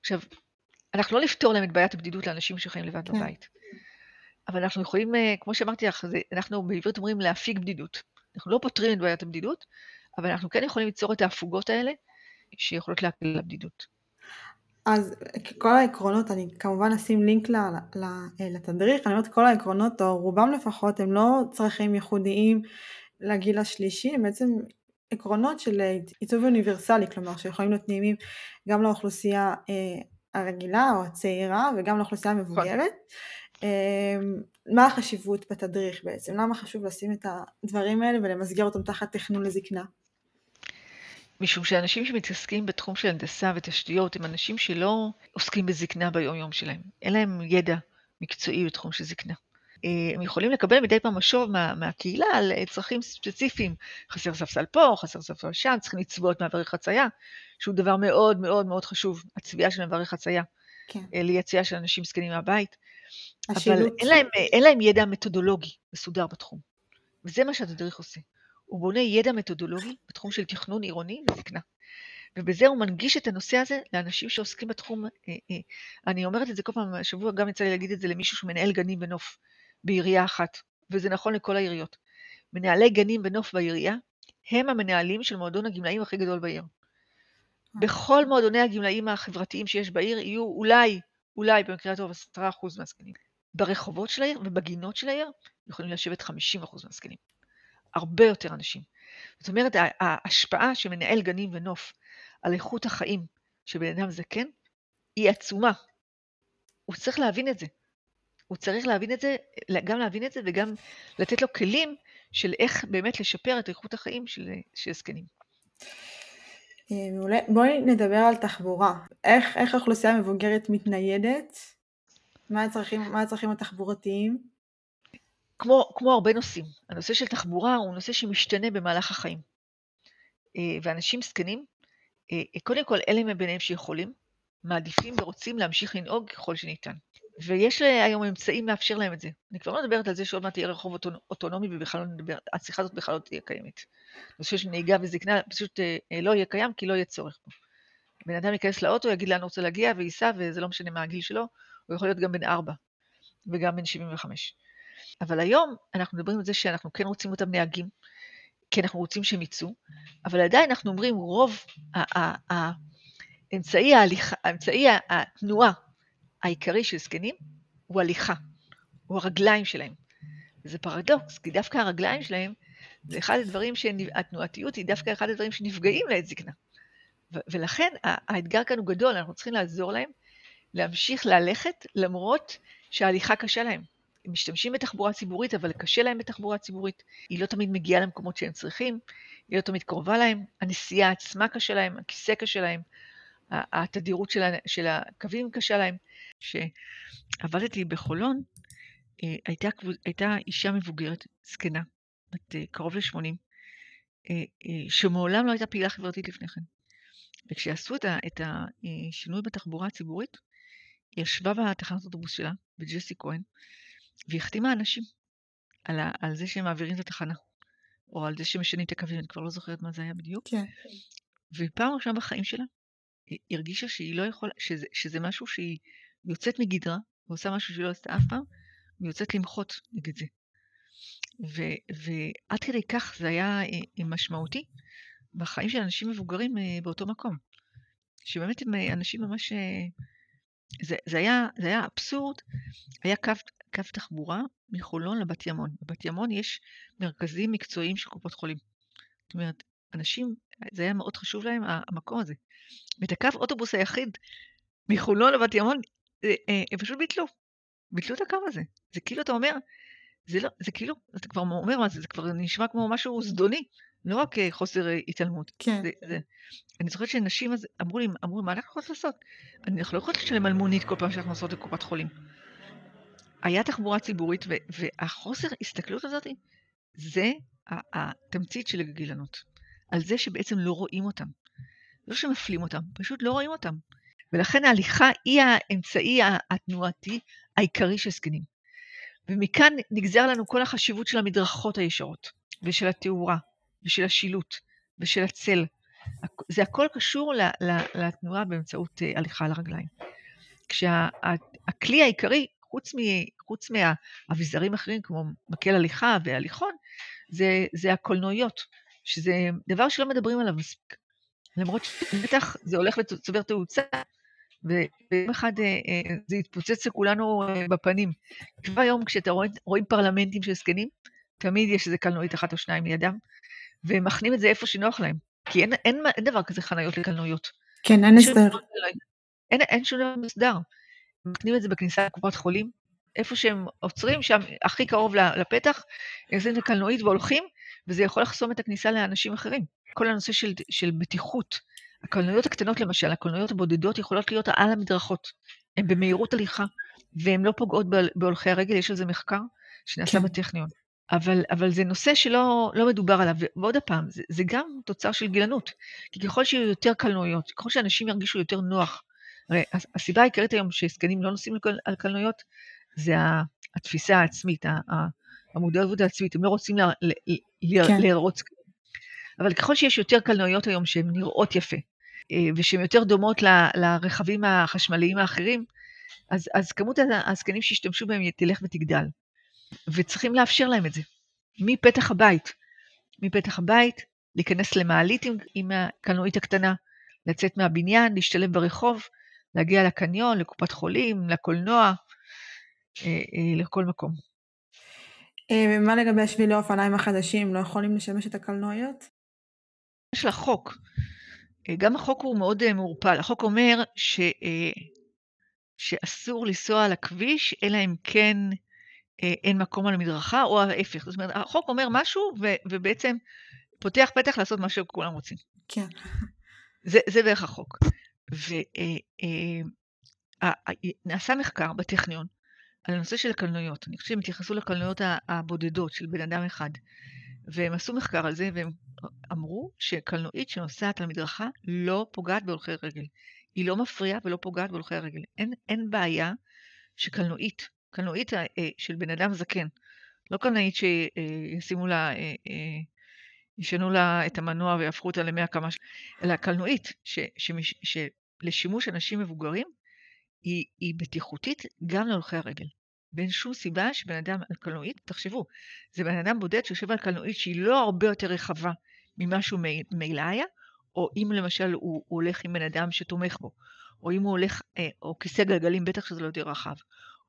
עכשיו, אנחנו לא נפתור להם את בעיית הבדידות לאנשים שחיים לבד כן. בבית. אבל אנחנו יכולים, אה, כמו שאמרתי לך, אנחנו בעברית אומרים להפיג בדידות. אנחנו לא פותרים את בעיית הבדידות, אבל אנחנו כן יכולים ליצור את ההפוגות האלה, שיכולות להקל על הבדידות. אז כל העקרונות, אני כמובן אשים לינק לתדריך, אני אומרת כל העקרונות, או רובם לפחות, הם לא צרכים ייחודיים לגיל השלישי, הם בעצם עקרונות של עיצוב אוניברסלי, כלומר שיכולים להיות נעימים גם לאוכלוסייה אה, הרגילה או הצעירה וגם לאוכלוסייה המבוגרת. אה, מה החשיבות בתדריך בעצם? למה חשוב לשים את הדברים האלה ולמסגר אותם תחת תכנון לזקנה? משום שאנשים שמתעסקים בתחום של הנדסה ותשתיות הם אנשים שלא עוסקים בזקנה ביום יום שלהם. אין להם ידע מקצועי בתחום של זקנה. אה, הם יכולים לקבל מדי פעם משוב מה, מהקהילה על אה, צרכים ספציפיים. חסר ספסל פה, חסר ספסל שם, צריכים לצבוע את מעברי חצייה, שהוא דבר מאוד מאוד מאוד חשוב, הצביעה של מעברי חצייה, כן. אה, ליציאה של אנשים זקנים מהבית. השילוט. אבל אין להם, אין להם ידע מתודולוגי מסודר בתחום. וזה מה שהתדריך עושה. הוא בונה ידע מתודולוגי בתחום של תכנון עירוני וזקנה. ובזה הוא מנגיש את הנושא הזה לאנשים שעוסקים בתחום, אה, אה, אני אומרת את זה כל פעם, השבוע גם יצא לי להגיד את זה למישהו שמנהל גנים בנוף, בעירייה אחת, וזה נכון לכל העיריות. מנהלי גנים בנוף בעירייה הם המנהלים של מועדון הגמלאים הכי גדול בעיר. בכל מועדוני הגמלאים החברתיים שיש בעיר יהיו אולי, אולי במקרה הטוב 10% מהזקנים. ברחובות של העיר ובגינות של העיר יכולים לשבת 50% מהזקנים. הרבה יותר אנשים. זאת אומרת, ההשפעה של מנהל גנים ונוף על איכות החיים של בן אדם זקן היא עצומה. הוא צריך להבין את זה. הוא צריך להבין את זה, גם להבין את זה וגם לתת לו כלים של איך באמת לשפר את איכות החיים של, של זקנים. אה, בואי נדבר על תחבורה. איך, איך האוכלוסייה המבוגרת מתניידת? מה הצרכים, מה הצרכים התחבורתיים? כמו, כמו הרבה נושאים, הנושא של תחבורה הוא נושא שמשתנה במהלך החיים. אה, ואנשים זקנים, אה, קודם כל אלה מביניהם שיכולים, מעדיפים ורוצים להמשיך לנהוג ככל שניתן. ויש היום אמצעים לאפשר להם את זה. אני כבר לא מדברת על זה שעוד מעט יהיה רחוב אוטונומי ובכלל לא נדבר, השיחה הזאת בכלל לא תהיה קיימת. נושא של נהיגה וזקנה פשוט אה, לא יהיה קיים כי לא יהיה צורך בו. בן אדם ייכנס לאוטו, יגיד לאן הוא רוצה להגיע וייסע, וזה לא משנה מה הגיל שלו, הוא יכול להיות גם בן 4 וגם בן 75. אבל היום אנחנו מדברים על זה שאנחנו כן רוצים אותם נהגים, כי אנחנו רוצים שהם יצאו, אבל עדיין אנחנו אומרים רוב האמצעי ההליכה, האמצעי התנועה העיקרי של זקנים הוא הליכה, הוא הרגליים שלהם. זה פרדוקס, כי דווקא הרגליים שלהם זה אחד הדברים, שהתנועתיות היא דווקא אחד הדברים שנפגעים לעת זקנה. ולכן האתגר כאן הוא גדול, אנחנו צריכים לעזור להם להמשיך ללכת למרות שההליכה קשה להם. הם משתמשים בתחבורה ציבורית, אבל קשה להם בתחבורה ציבורית. היא לא תמיד מגיעה למקומות שהם צריכים, היא לא תמיד קרובה להם, הנסיעה עצמה קשה להם, הכיסא קשה להם, התדירות של, של הקווים קשה להם. כשעבדתי בחולון, אה, הייתה, הייתה אישה מבוגרת, זקנה, בת אה, קרוב ל-80, אה, שמעולם לא הייתה פעילה חברתית לפני כן. וכשעשו את השינוי בתחבורה הציבורית, היא ישבה בתחנת אוטובוס שלה, בג'סי כהן, והחתימה אנשים על, ה, על זה שהם מעבירים את התחנה, או על זה שמשנים את הקווים, אני כבר לא זוכרת מה זה היה בדיוק. כן. ופעם ראשונה בחיים שלה, היא הרגישה שהיא לא יכולה, שזה, שזה משהו שהיא יוצאת מגדרה, ועושה משהו שהיא לא עשתה אף פעם, והיא יוצאת למחות נגד זה. ו, ועד כדי כך זה היה אה, אה, משמעותי בחיים של אנשים מבוגרים אה, באותו מקום. שבאמת הם אנשים ממש... זה, זה, היה, זה היה אבסורד, היה קו, קו תחבורה מחולון לבת ימון. בבת ימון יש מרכזים מקצועיים של קופות חולים. זאת אומרת, אנשים, זה היה מאוד חשוב להם, המקום הזה. ואת הקו אוטובוס היחיד מחולון לבת ימון, אה, אה, הם פשוט ביטלו. ביטלו את הקו הזה. זה כאילו, אתה אומר, זה לא, זה כאילו, אתה כבר אומר מה זה, זה כבר נשמע כמו משהו זדוני, לא רק אה, חוסר התעלמות. כן. זה, זה, אני זוכרת שנשים אז אמרו לי, אמרו לי, מה אנחנו יכולות לעשות? אנחנו לא יכולות לשלם על מונית כל פעם שאנחנו נוסעות לקופת חולים. היה תחבורה ציבורית, והחוסר הסתכלות הזאת, זה התמצית של הגילנות. על זה שבעצם לא רואים אותם. לא שמפלים אותם, פשוט לא רואים אותם. ולכן ההליכה היא האמצעי התנועתי העיקרי של זקנים. ומכאן נגזר לנו כל החשיבות של המדרכות הישרות, ושל התאורה, ושל השילוט, ושל הצל. זה הכל קשור לתנועה באמצעות אה, הליכה על הרגליים. כשהכלי העיקרי חוץ, מ, חוץ מהאביזרים האחרים, כמו מקל הליכה והליכון, זה, זה הקולנועיות, שזה דבר שלא מדברים עליו מספיק. למרות שבטח זה הולך וצובר תאוצה, ויום אחד אה, אה, זה יתפוצץ לכולנו אה, בפנים. כבר היום כשאתה רואה, רואים פרלמנטים של זקנים, תמיד יש איזה קלנועית אחת או שניים לידם, והם מכנים את זה איפה שנוח להם. כי אין, אין, אין דבר כזה חניות לקלנועיות. כן, אין הסדר. אין, אין שום דבר מסודר. מכנים את זה בכניסה לקופת חולים, איפה שהם עוצרים, שם הכי קרוב לפתח, את הקלנועית והולכים, וזה יכול לחסום את הכניסה לאנשים אחרים. כל הנושא של, של בטיחות. הקלנועיות הקטנות למשל, הקלנועיות הבודדות יכולות להיות על המדרכות. הן במהירות הליכה, והן לא פוגעות בהולכי הרגל, יש על זה מחקר שנעשה כן. בטכניון. אבל, אבל זה נושא שלא לא מדובר עליו, ועוד פעם, זה, זה גם תוצר של גילנות. כי ככל שיהיו יותר קלנועיות, ככל שאנשים ירגישו יותר נוח, הרי הסיבה העיקרית היום שזקנים לא נוסעים על קלנועיות, זה התפיסה העצמית, המודעות העצמית, הם לא רוצים לה, לה, כן. להראות זקנים. אבל ככל שיש יותר קלנועיות היום שהן נראות יפה, אה, ושהן יותר דומות ל, לרכבים החשמליים האחרים, אז, אז כמות הזקנים שישתמשו בהם תלך ותגדל. וצריכים לאפשר להם את זה. מפתח הבית, מפתח הבית, להיכנס למעלית עם, עם הקלנועית הקטנה, לצאת מהבניין, להשתלב ברחוב, להגיע לקניון, לקופת חולים, לקולנוע, אה, אה, לכל מקום. אה, מה לגבי שבילי אופניים החדשים, לא יכולים לשמש את הקלנועיות? יש לה חוק. גם החוק הוא מאוד מעורפל. החוק אומר ש, שאסור לנסוע על הכביש, אלא אם כן אין מקום על המדרכה, או ההפך. זאת אומרת, החוק אומר משהו, ו, ובעצם פותח פתח לעשות מה שכולם רוצים. כן. זה, זה בערך החוק. ונעשה מחקר בטכניון על הנושא של הקלנועיות. אני חושבת שהם התייחסו לקלנועיות הבודדות של בן אדם אחד. והם עשו מחקר על זה, והם אמרו שקלנועית שנוסעת על מדרכה לא פוגעת בהולכי רגל. היא לא מפריעה ולא פוגעת בהולכי הרגל. אין, אין בעיה שקלנועית, קלנועית אה, של בן אדם זקן, לא קלנועית שישימו לה, אה, אה, ישנו לה את המנוע ויהפכו אותה למאה כמה. אלא קלנועית, ש, שמש, שלשימוש אנשים מבוגרים, היא, היא בטיחותית גם להולכי הרגל. ואין שום סיבה שבן אדם על קלנועית, תחשבו, זה בן אדם בודד שיושב על קלנועית שהיא לא הרבה יותר רחבה ממה שהוא מילא היה, או אם למשל הוא, הוא הולך עם בן אדם שתומך בו, או אם הוא הולך, אה, או כיסא גלגלים, בטח שזה לא יותר רחב,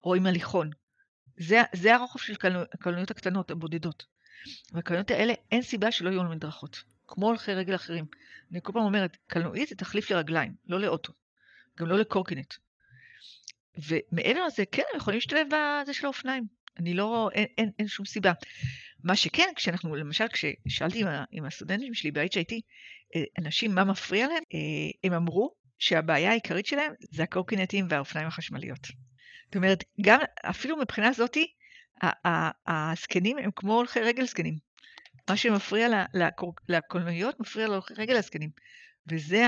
או עם הליכון. זה, זה הרוחב של הקלנועיות הקטנות, הבודדות. והקלנועיות האלה, אין סיבה שלא יהיו על מדרכות, כמו הולכי רגל אחרים. אני כל פעם אומרת, קלנועית זה תחליף לרגליים, לא לאוטו, גם לא לקורקינט. ומעבר לזה, כן, הם יכולים להשתלב בזה של האופניים. אני לא, אין, אין, אין שום סיבה. מה שכן, כשאנחנו, למשל, כששאלתי עם, עם הסטודנטים שלי ב-HIT, אה, אנשים, מה מפריע להם, אה, הם אמרו שהבעיה העיקרית שלהם זה הקורקינטים והאופניים החשמליות. זאת אומרת, גם, אפילו מבחינה זאתי, הזקנים הם כמו הולכי רגל זקנים. מה שמפריע לקולנועיות מפריע להולכי רגל הזקנים. וזה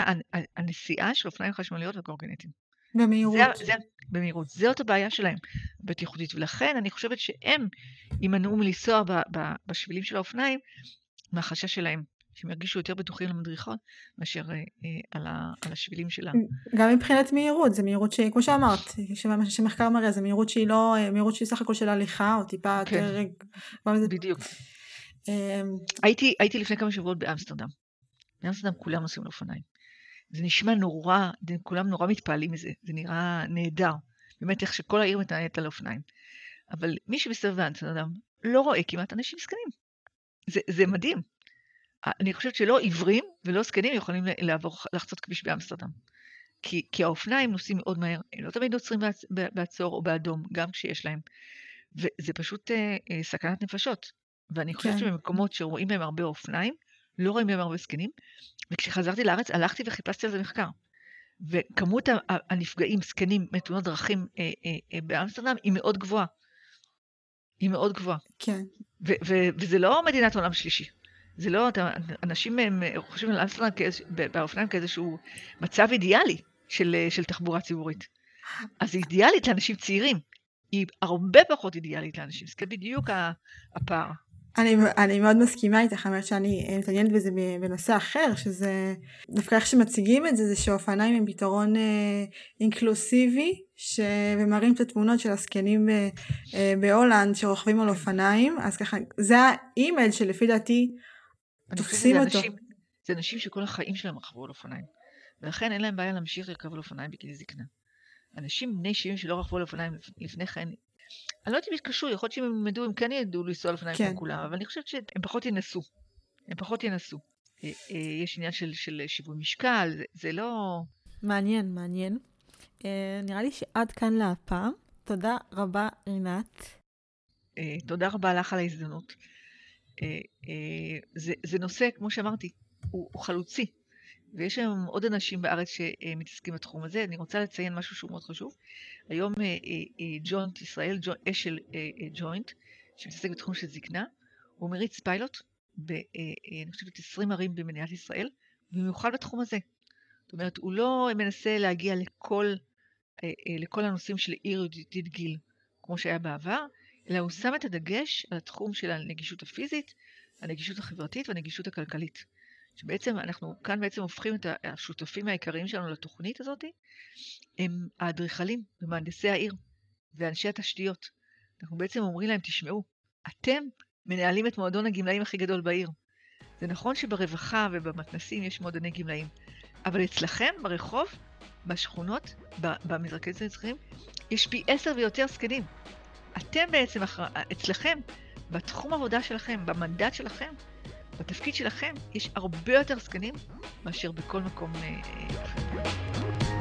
הנסיעה של אופניים חשמליות וקורקינטים. במהירות. זה, זה, במהירות. זאת הבעיה שלהם, בטיחותית. ולכן אני חושבת שהם יימנעו מלנסוע בשבילים של האופניים מהחשש שלהם. שהם ירגישו יותר בטוחים למדריכות מאשר אה, אה, על, ה, על השבילים שלה. גם מבחינת מהירות, זה מהירות שהיא, כמו שאמרת, שמחקר מראה, זה מהירות שהיא לא, אה, מהירות שהיא סך הכל של הליכה, או טיפה כן. יותר... בדיוק. אמ, הייתי, הייתי לפני כמה שבועות באמסטרדם. באמסטרדם כולם נוסעים לאופניים. זה נשמע נורא, כולם נורא מתפעלים מזה, זה נראה נהדר. באמת איך שכל העיר מתנהלת על אופניים. אבל מי שמסתובב באמסטרדם לא רואה כמעט אנשים זקנים. זה, זה מדהים. אני חושבת שלא עיוורים ולא זקנים יכולים לעבור, לחצות כביש באמסטרדם. כי, כי האופניים נוסעים מאוד מהר, הם לא תמיד עוצרים בעצור או באדום, גם כשיש להם. וזה פשוט אה, אה, סכנת נפשות. ואני חושבת כן. שבמקומות שרואים בהם הרבה אופניים, לא רואים בהם הרבה זקנים. וכשחזרתי לארץ הלכתי וחיפשתי על זה מחקר. וכמות הנפגעים, זקנים, מתאונות דרכים אה, אה, אה, באמסטרדם היא מאוד גבוהה. היא מאוד גבוהה. כן. וזה לא מדינת עולם שלישי. זה לא, אנשים הם חושבים על אמסטרדם באופניים כאיזשהו מצב אידיאלי של, של תחבורה ציבורית. אז היא אידיאלית לאנשים צעירים, היא הרבה פחות אידיאלית לאנשים, זה בדיוק הפער. אני, אני מאוד מסכימה איתך, האמת שאני מתעניינת בזה בנושא אחר, שזה דווקא איך שמציגים את זה, זה שאופניים הם פתרון אה, אינקלוסיבי, ש... ומראים את התמונות של הזקנים ב... אה, בהולנד שרוכבים על אופניים, אז ככה, זה האימייל שלפי דעתי תופסים אותו. אנשים, זה אנשים שכל החיים שלהם רכבו על אופניים, ולכן אין להם בעיה להמשיך לרכב על אופניים בגיל זקנה. אנשים בני 70 שלא רכבו על אופניים לפני כן, אני לא יודעת אם יתקשרו, יכול להיות שאם הם ידעו, הם כן ידעו לנסוע על אופניים כן. כולם, אבל אני חושבת שהם פחות ינסו. הם פחות ינסו. אה, אה, יש עניין של, של שיווי משקל, זה, זה לא... מעניין, מעניין. אה, נראה לי שעד כאן להפעם. תודה רבה, רינת. תודה רבה לך על ההזדמנות. זה, זה נושא, כמו שאמרתי, הוא, הוא חלוצי. ויש היום עוד אנשים בארץ שמתעסקים בתחום הזה. אני רוצה לציין משהו שהוא מאוד חשוב. היום ג'וינט ישראל, אשל ג'וינט, שמתעסק בתחום של זקנה, הוא מריץ פיילוט ב, אה, אה, אני חושבת, 20 ערים במדינת ישראל, במיוחד בתחום הזה. זאת אומרת, הוא לא מנסה להגיע לכל, אה, לכל הנושאים של עיר ידידית גיל, כמו שהיה בעבר, אלא הוא שם את הדגש על התחום של הנגישות הפיזית, הנגישות החברתית והנגישות הכלכלית. שבעצם אנחנו כאן בעצם הופכים את השותפים העיקריים שלנו לתוכנית הזאת, הם האדריכלים ומהנדסי העיר ואנשי התשתיות. אנחנו בעצם אומרים להם, תשמעו, אתם מנהלים את מועדון הגמלאים הכי גדול בעיר. זה נכון שברווחה ובמתנסים יש מועדוני גמלאים, אבל אצלכם, ברחוב, בשכונות, במזרקי זכרים, יש פי עשר ויותר זקנים. אתם בעצם, אצלכם, בתחום עבודה שלכם, במנדט שלכם, בתפקיד שלכם, יש הרבה יותר זקנים מאשר בכל מקום אה, אחר.